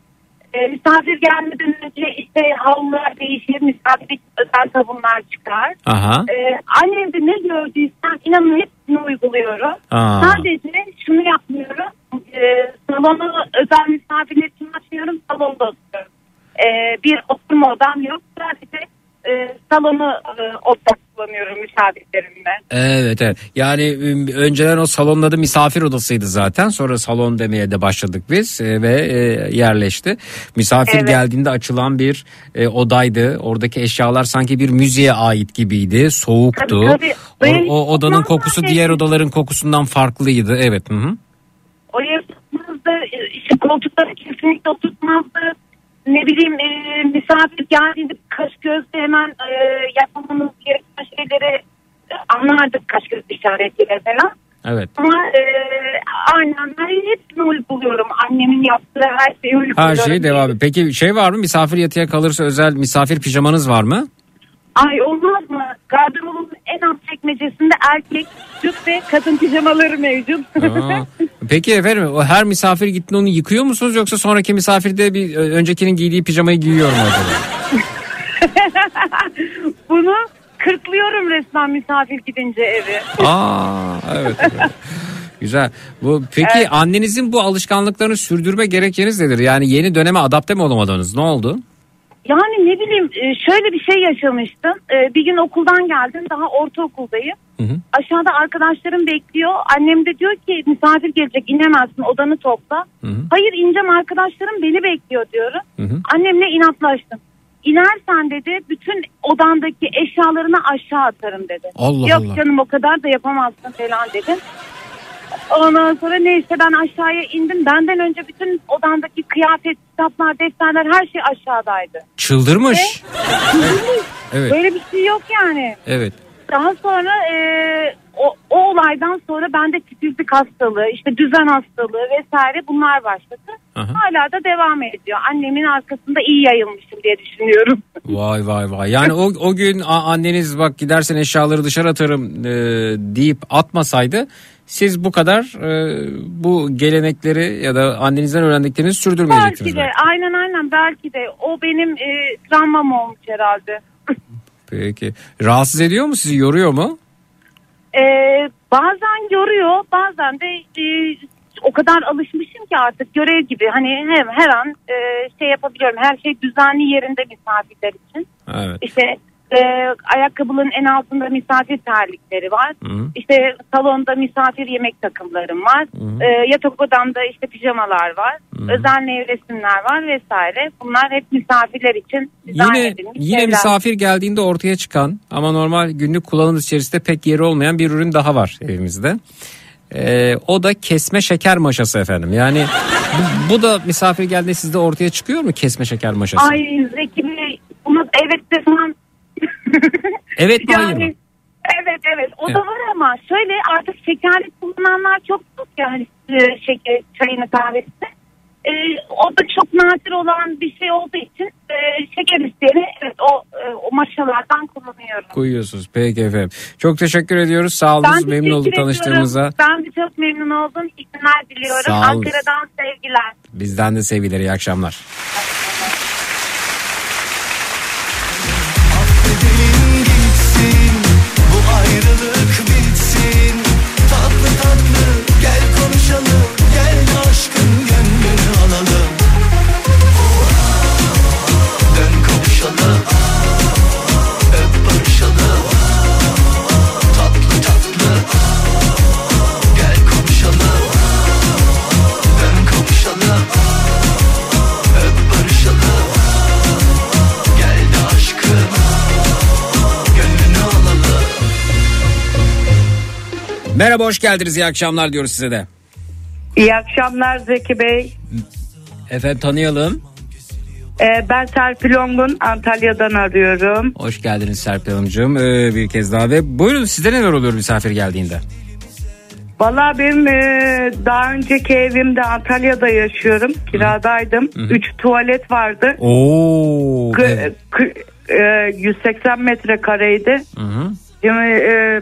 E, misafir gelmeden önce işte havlular değişir. Misafir için özel sabunlar çıkar. Aha. E, annemde ne gördüysem inanın hepsini uyguluyorum. Aa. Sadece şunu yapmıyorum. E, salonu özel misafirler için açmıyorum. Salonda oturuyorum. E, bir oturma odam yok. Sadece e, salonu e, oda kullanıyorum misafirlerimle. Evet evet. Yani önceden o salonun adı misafir odasıydı zaten. Sonra salon demeye de başladık biz e, ve e, yerleşti. Misafir Evet. geldiğinde açılan bir e, odaydı. Oradaki eşyalar sanki bir müziğe ait gibiydi. Soğuktu. Tabii, tabii. O, o odanın kokusu nazik. diğer odaların kokusundan farklıydı. Evet. Hı hı. Oraya oturtmazdı. İşte koltukları kesinlikle oturtmazdı. Ne bileyim e, misafir geldiğinde kaş gözle hemen e, yapmamız gereken şeyleri anlardık kaş göz işaretiyle falan. Evet. Ama e, aynen ben hepsini uyguluyorum. Annemin yaptığı her şeyi uyguluyorum. Her şey devam. Peki şey var mı? Misafir yatıya kalırsa özel misafir pijamanız var mı? Ay olmaz mı? Gardırobumun en alt çekmecesinde erkek, çocuk ve kadın pijamaları mevcut. Aa, Peki efendim o her misafir gittiğinde onu yıkıyor musunuz yoksa sonraki misafir de bir öncekinin giydiği pijamayı giyiyor mu acaba? Bunu kırklıyorum resmen misafir gidince evi. Aa evet. evet. Güzel. Bu peki Evet. annenizin bu alışkanlıklarını sürdürme gerekçeniz nedir? Yani yeni döneme adapte mi olamadınız? Ne oldu? Yani ne bileyim e, şöyle bir şey yaşamıştım. E, Bir gün okuldan geldim daha ortaokuldayım. Hı hı. Aşağıda arkadaşlarım bekliyor. Annem de diyor ki misafir gelecek inemezsin odanı topla. Hı hı. Hayır ineceğim arkadaşlarım beni bekliyor diyorum. Hı hı. Annemle inatlaştım. İnersen dedi bütün odandaki eşyalarını aşağı atarım dedi. Allah Yok Allah. canım o kadar da yapamazsın falan dedim. Ondan sonra neyse ben aşağıya indim. Benden önce bütün odandaki kıyafet, kitaplar, defterler her şey aşağıdaydı. Çıldırmış. Evet. Böyle bir şey yok yani. Evet. Daha sonra e, o, o olaydan sonra bende titizlik hastalığı, işte düzen hastalığı vesaire bunlar başladı. Aha. Hala da devam ediyor. Annemin arkasında iyi yayılmışım diye düşünüyorum. Vay vay vay. Yani o, o gün anneniz bak gidersen eşyaları dışarı atarım e, deyip atmasaydı siz bu kadar e, bu gelenekleri ya da annenizden öğrendiklerinizi sürdürmeyecektiniz. belki de belki. aynen aynen belki de o benim e, travmam olmuş herhalde. Peki. Rahatsız ediyor mu sizi? Yoruyor mu? E, bazen yoruyor bazen de e, o kadar alışmışım ki artık görev gibi hani hem her an e, şey yapabiliyorum her şey düzenli yerinde misafirler için. Evet. İşte e, ayakkabının en altında misafir terlikleri var. Hı. İşte salonda misafir yemek takımlarım var. Hı. E, yatak odamda işte pijamalar var. Hı. Özel nevresimler var vesaire. Bunlar hep misafirler için dizayn Yine edilmiş yine şeyler. misafir geldiğinde ortaya çıkan ama normal günlük kullanım içerisinde pek yeri olmayan bir ürün daha var evimizde. Ee, o da kesme şeker maşası efendim. Yani bu, bu da misafir geldiğinde sizde ortaya çıkıyor mu kesme şeker maşası? Ay Zeki Bey buna evet desem. Evet mi hayır mı? Evet evet o Evet. da var ama şöyle artık şekerli kullananlar çok çok yani e, şeker çayını kahvesinde. E, o da çok nadir olan bir şey olduğu için e, şeker isteyeni evet o, e, o maşalardan kullanıyorum. Koyuyorsunuz. Peki efendim. Çok teşekkür ediyoruz. Sağ olun. Memnun olduk tanıştığımıza. ediyorum. Ben de çok memnun oldum. İyi günler diliyorum. Sağ olun. Ankara'dan sevgiler. Bizden de sevgiler. iyi akşamlar. Affedelim Merhaba hoş geldiniz. İyi akşamlar diyoruz size de. İyi akşamlar Zeki Bey. Efendim tanıyalım. Ee, ben Serpil Ongun Antalya'dan arıyorum. Hoş geldiniz Serpil Hanımcığım. Ee, bir kez daha ve buyurun sizde neler oluyor misafir geldiğinde? Valla benim e, daha önceki evimde Antalya'da yaşıyorum. Kiradaydım. Üç tuvalet vardı. Oo. Kı- evet. kı- e, 180 metrekareydi. Hı hı. Şimdi, e,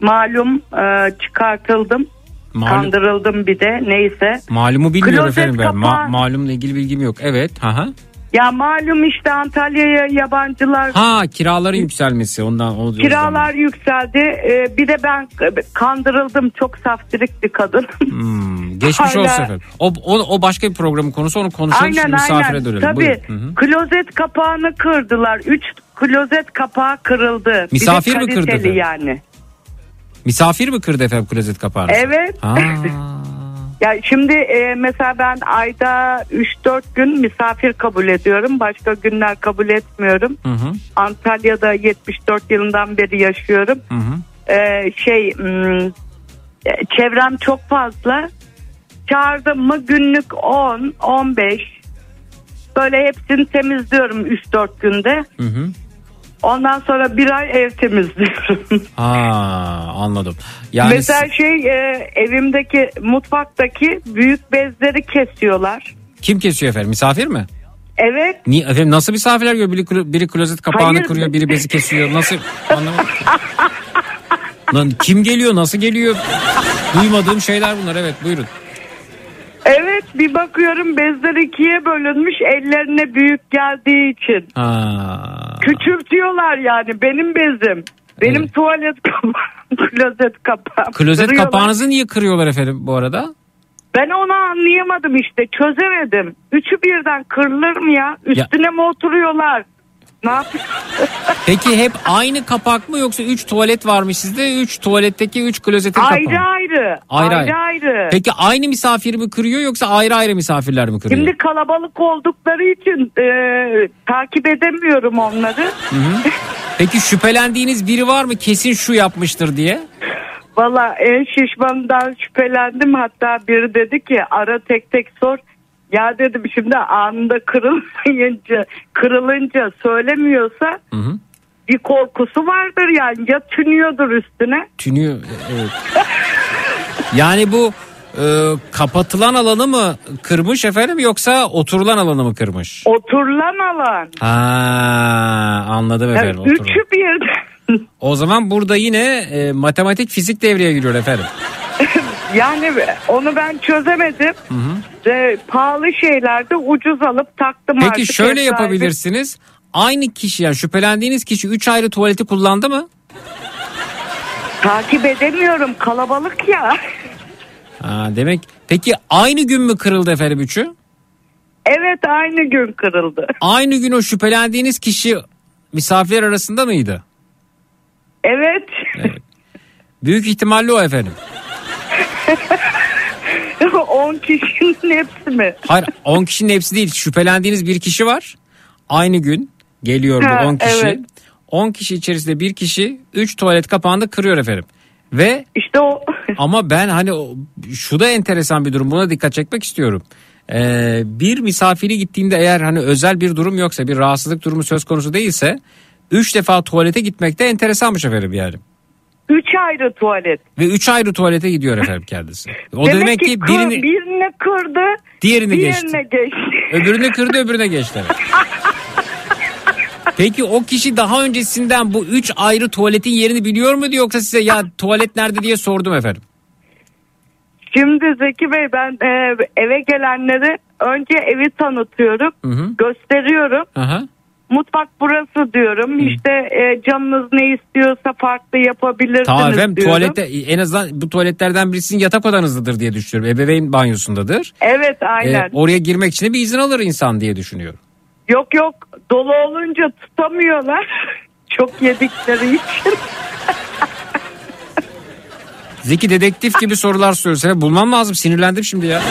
malum e, çıkartıldım. Malum- Kandırıldım bir de neyse. Malumu bilmiyorum Klozet efendim ben. Ma- kapağı- malumla ilgili bilgim yok. Evet. Ha ha. Ya malum işte Antalya'ya yabancılar Ha kiraların yükselmesi ondan o Kiralar yükseldi. Ee, bir de ben kandırıldım. Çok saftirik bir kadın. Hmm, geçmiş Hala- olsun efendim. O, o, o başka bir programın konusu onu konuşalım aynen şimdi misafire aynen. dönelim. Tabii. Buyurun. Klozet kapağını kırdılar. Üç klozet kapağı kırıldı. Misafir mi kırdı yani. Misafir mi kırdı efendim klozet kapağını? Evet. Ha. Ya şimdi e, mesela ben ayda 3-4 gün misafir kabul ediyorum. Başka günler kabul etmiyorum. Hı hı. Antalya'da 74 yılından beri yaşıyorum. Hı hı. Ee, şey hmm, e, çevrem çok fazla. Çağırdım mı günlük 10, 15 böyle hepsini temizliyorum 3-4 günde. Hı hı. Ondan sonra bir ay ev temizliyorum. Ha anladım. Yani Mesela şey e, evimdeki mutfaktaki büyük bezleri kesiyorlar. kim kesiyor efendim? Misafir mi? Evet Niye efendim nasıl misafirler geliyor? Biri, klo- biri klozet kapağını Hayır. kırıyor, biri bezi kesiyor. Nasıl anlamadım. Lan kim geliyor? Nasıl geliyor? Duymadığım şeyler bunlar. Evet buyurun. Evet bir bakıyorum bezler ikiye bölünmüş ellerine büyük geldiği için. Ha. Küçültüyorlar yani benim bezim. Benim Evet. tuvalet kapağım, klozet kapağım. Klozet Kırıyorlar. kapağınızı niye kırıyorlar efendim bu arada? Ben onu anlayamadım işte çözemedim. Üçü birden kırılır mı ya? Üstüne mi oturuyorlar? Ne yapıyor? Peki hep aynı kapak mı yoksa 3 tuvalet varmış sizde? 3 tuvaletteki 3 klozetin kapağı. ayrı mı? ayrı. Ayrı Ayrı ayrı. Peki aynı misafir mi kırıyor yoksa ayrı ayrı misafirler mi kırıyor? Şimdi kalabalık oldukları için e, takip edemiyorum onları. Hı hı. Peki şüphelendiğiniz biri var mı kesin şu yapmıştır diye? Valla en şişmanından şüphelendim. Hatta biri dedi ki ara tek tek sor. Ya dedim şimdi anında kırılmayınca, kırılınca söylemiyorsa Hı hı. bir korkusu vardır yani. Ya tünüyordur üstüne. Tünüyor. Evet. Yani bu e, kapatılan alanı mı kırmış efendim yoksa oturulan alanı mı kırmış? Oturulan alan. Ha anladım Yani efendim. oturulan. üçü birden. O zaman burada yine e, matematik fizik devreye giriyor efendim. Yani onu ben çözemedim. Ve pahalı şeylerde ucuz alıp taktım artık. Peki şöyle sahibi- yapabilirsiniz. Aynı kişi yani şüphelendiğiniz kişi 3 ayrı tuvaleti kullandı mı? Takip edemiyorum kalabalık ya. Ha, demek peki aynı gün mü kırıldı efendim üçü? Evet aynı gün kırıldı. Aynı gün o şüphelendiğiniz kişi misafirler arasında mıydı? Evet. Büyük ihtimalle o efendim. 10 kişinin hepsi mi? Hayır 10 kişinin hepsi değil. Şüphelendiğiniz bir kişi var. Aynı gün geliyor bu 10 kişi. evet. 10 kişi içerisinde bir kişi 3 tuvalet kapağını kırıyor efendim. Ve işte o ama ben hani şu da enteresan bir durum. Buna dikkat çekmek istiyorum. Ee, bir misafiri gittiğinde eğer hani özel bir durum yoksa bir rahatsızlık durumu söz konusu değilse 3 defa tuvalete gitmek de enteresanmış efendim yani. 3 ayrı tuvalet. Ve 3 ayrı tuvalete gidiyor efendim kendisi. O da demek ki kır- birini birini kırdı. Diğerini diğerine geçti. geçti. Öbürünü kırdı öbürüne geçti. Peki o kişi daha öncesinden bu üç ayrı tuvaletin yerini biliyor muydu yoksa size ya tuvalet nerede diye sordum efendim. Şimdi Zeki Bey ben e, eve gelenleri önce evi tanıtıyorum. Hı hı. Gösteriyorum. Aha. Mutfak burası diyorum. İşte e, canınız ne istiyorsa farklı yapabilirsiniz Tamam efendim diyorum. tuvalette en azından bu tuvaletlerden birisinin yatak odanızdadır diye düşünüyorum. Ebeveyn banyosundadır. Evet aynen. Ee, oraya girmek için de bir izin alır insan diye düşünüyorum. Yok yok dolu olunca tutamıyorlar. Çok yedikleri için. Zeki dedektif gibi sorular soruyor. Sana bulmam lazım sinirlendim şimdi ya.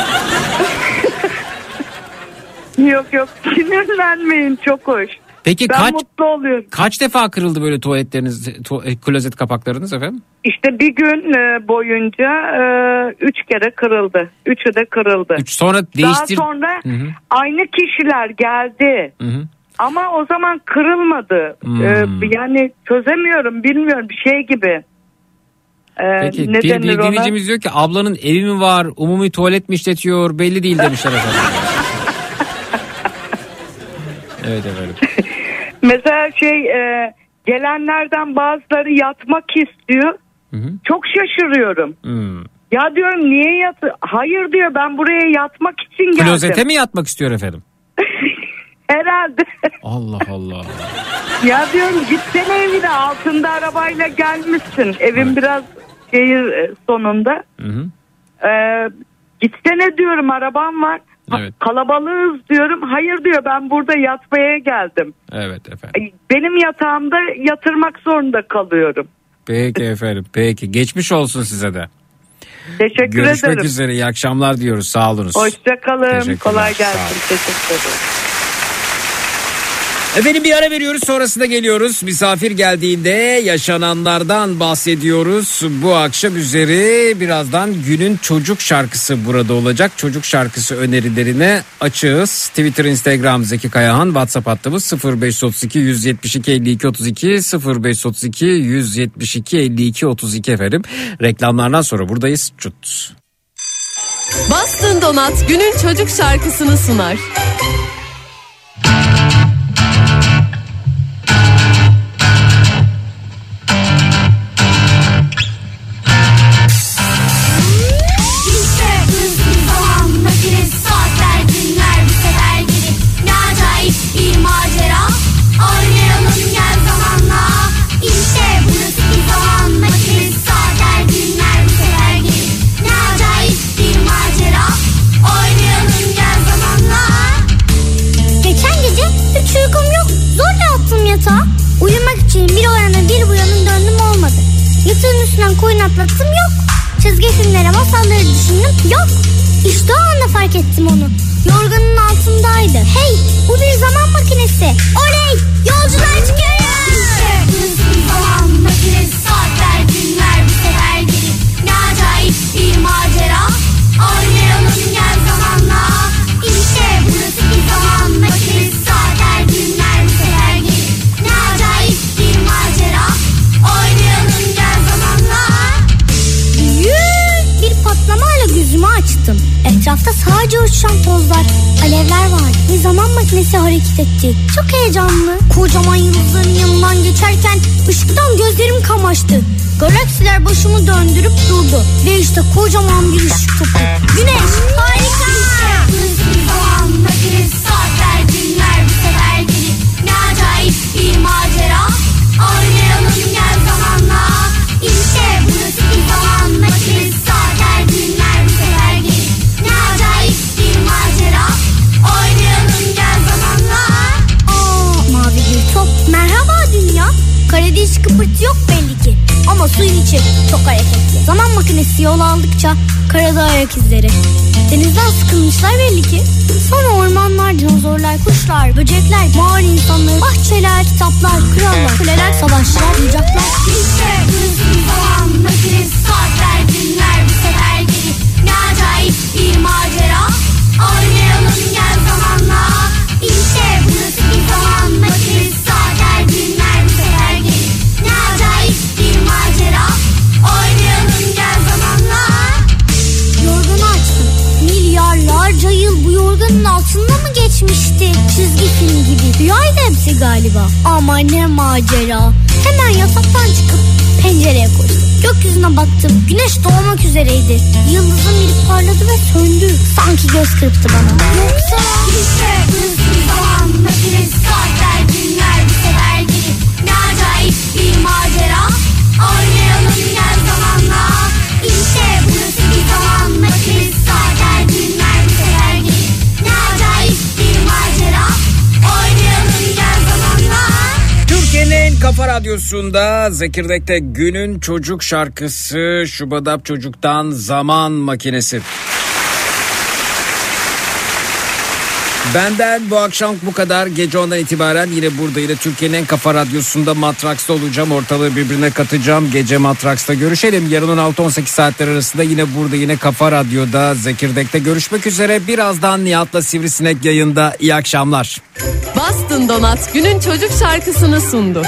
yok yok sinirlenmeyin çok hoş. Peki ben kaç mutlu oluyorum. kaç defa kırıldı böyle tuvaletleriniz, tu- e, klozet kapaklarınız efendim? İşte bir gün e, boyunca e, üç kere kırıldı. Üçü de kırıldı. Üç sonra değiştir. Daha sonra Hı hı. aynı kişiler geldi. Hı hı. Ama o zaman kırılmadı. Hmm. Yani çözemiyorum bilmiyorum bir şey gibi. Ee, Peki ne bir, bir ona? dinleyicimiz diyor ki ablanın evi mi var umumi tuvalet mi işletiyor belli değil demişler efendim. evet efendim. Mesela şey e, gelenlerden bazıları yatmak istiyor. Hı hı. Çok şaşırıyorum. Hmm. Ya diyorum niye yat? Hayır diyor ben buraya yatmak için geldim. Klozete mi yatmak istiyor efendim? Herhalde. Allah Allah. ya diyorum gitsene evine altında arabayla gelmişsin. Evin biraz şehir e, sonunda. Hı hı. Ee, gitsene diyorum arabam var. Evet. Kalabalığız diyorum. Hayır diyor ben burada yatmaya geldim. Evet efendim. Ay, Benim yatağımda yatırmak zorunda kalıyorum. Peki efendim. Peki. Geçmiş olsun size de. Teşekkür Görüşmek ederim. üzere. İyi akşamlar diyoruz. Sağ olunuz. Hoşçakalın. Kolay gelsin. Teşekkür ederim. Efendim bir ara veriyoruz sonrasında geliyoruz. Misafir geldiğinde yaşananlardan bahsediyoruz. Bu akşam üzeri birazdan günün çocuk şarkısı burada olacak. Çocuk şarkısı önerilerine açığız. Twitter, Instagram Zeki Kayahan, WhatsApp hattımız 0532 172 52 32 0532 172 52 32 efendim. Reklamlardan sonra buradayız. Çut. Bastın Donat günün çocuk şarkısını sunar. Yatağa. Uyumak için bir o bir bu yana döndüm olmadı. Yatağın üstünden koyun atlattım yok. Çizgi filmlere masalları düşündüm yok. İşte o anda fark ettim onu. Yorganın altındaydı. Hey bu bir zaman makinesi. Oley yolculuğa çıkıyoruz. Makinesi hareket etti. Çok heyecanlı. Kocaman yıldızların yanından geçerken ışıktan gözlerim kamaştı. Galaksiler başımı döndürüp durdu. Ve işte kocaman bir ışık topu. Güneş harika. Bir macera Oynayalım gel Karede hiç kıpırtı yok belli ki. Ama suyun içi çok hareketli. Zaman makinesi yol aldıkça karada ayak izleri. Denizden sıkılmışlar belli ki. Sonra ormanlar, dinozorlar, kuşlar, böcekler, mağara insanları, bahçeler, kitaplar, krallar, kuleler, savaşlar, oyuncaklar. İşte geçmişti? Çizgi film gibi. Rüyaydı hepsi galiba. Ama ne macera. Hemen yataktan çıkıp pencereye koştum. Gökyüzüne baktım. Güneş doğmak üzereydi. Yıldızın biri parladı ve söndü. Sanki göz kırptı bana. Yoksa... İşte bir zaman makinesi saatler günler bir sefer Ne acayip bir macera Oynayalım gel Kafa Radyosu'nda Zekirdek'te günün çocuk şarkısı Şubadap Çocuk'tan Zaman Makinesi. Benden bu akşam bu kadar. Gece ondan itibaren yine burada yine Türkiye'nin en kafa radyosunda Matraks'ta olacağım. Ortalığı birbirine katacağım. Gece Matraks'ta görüşelim. Yarın 16-18 saatler arasında yine burada yine Kafa Radyo'da Zekirdek'te görüşmek üzere. Birazdan Nihat'la Sivrisinek yayında. İyi akşamlar. Bastın Donat günün çocuk şarkısını sundu.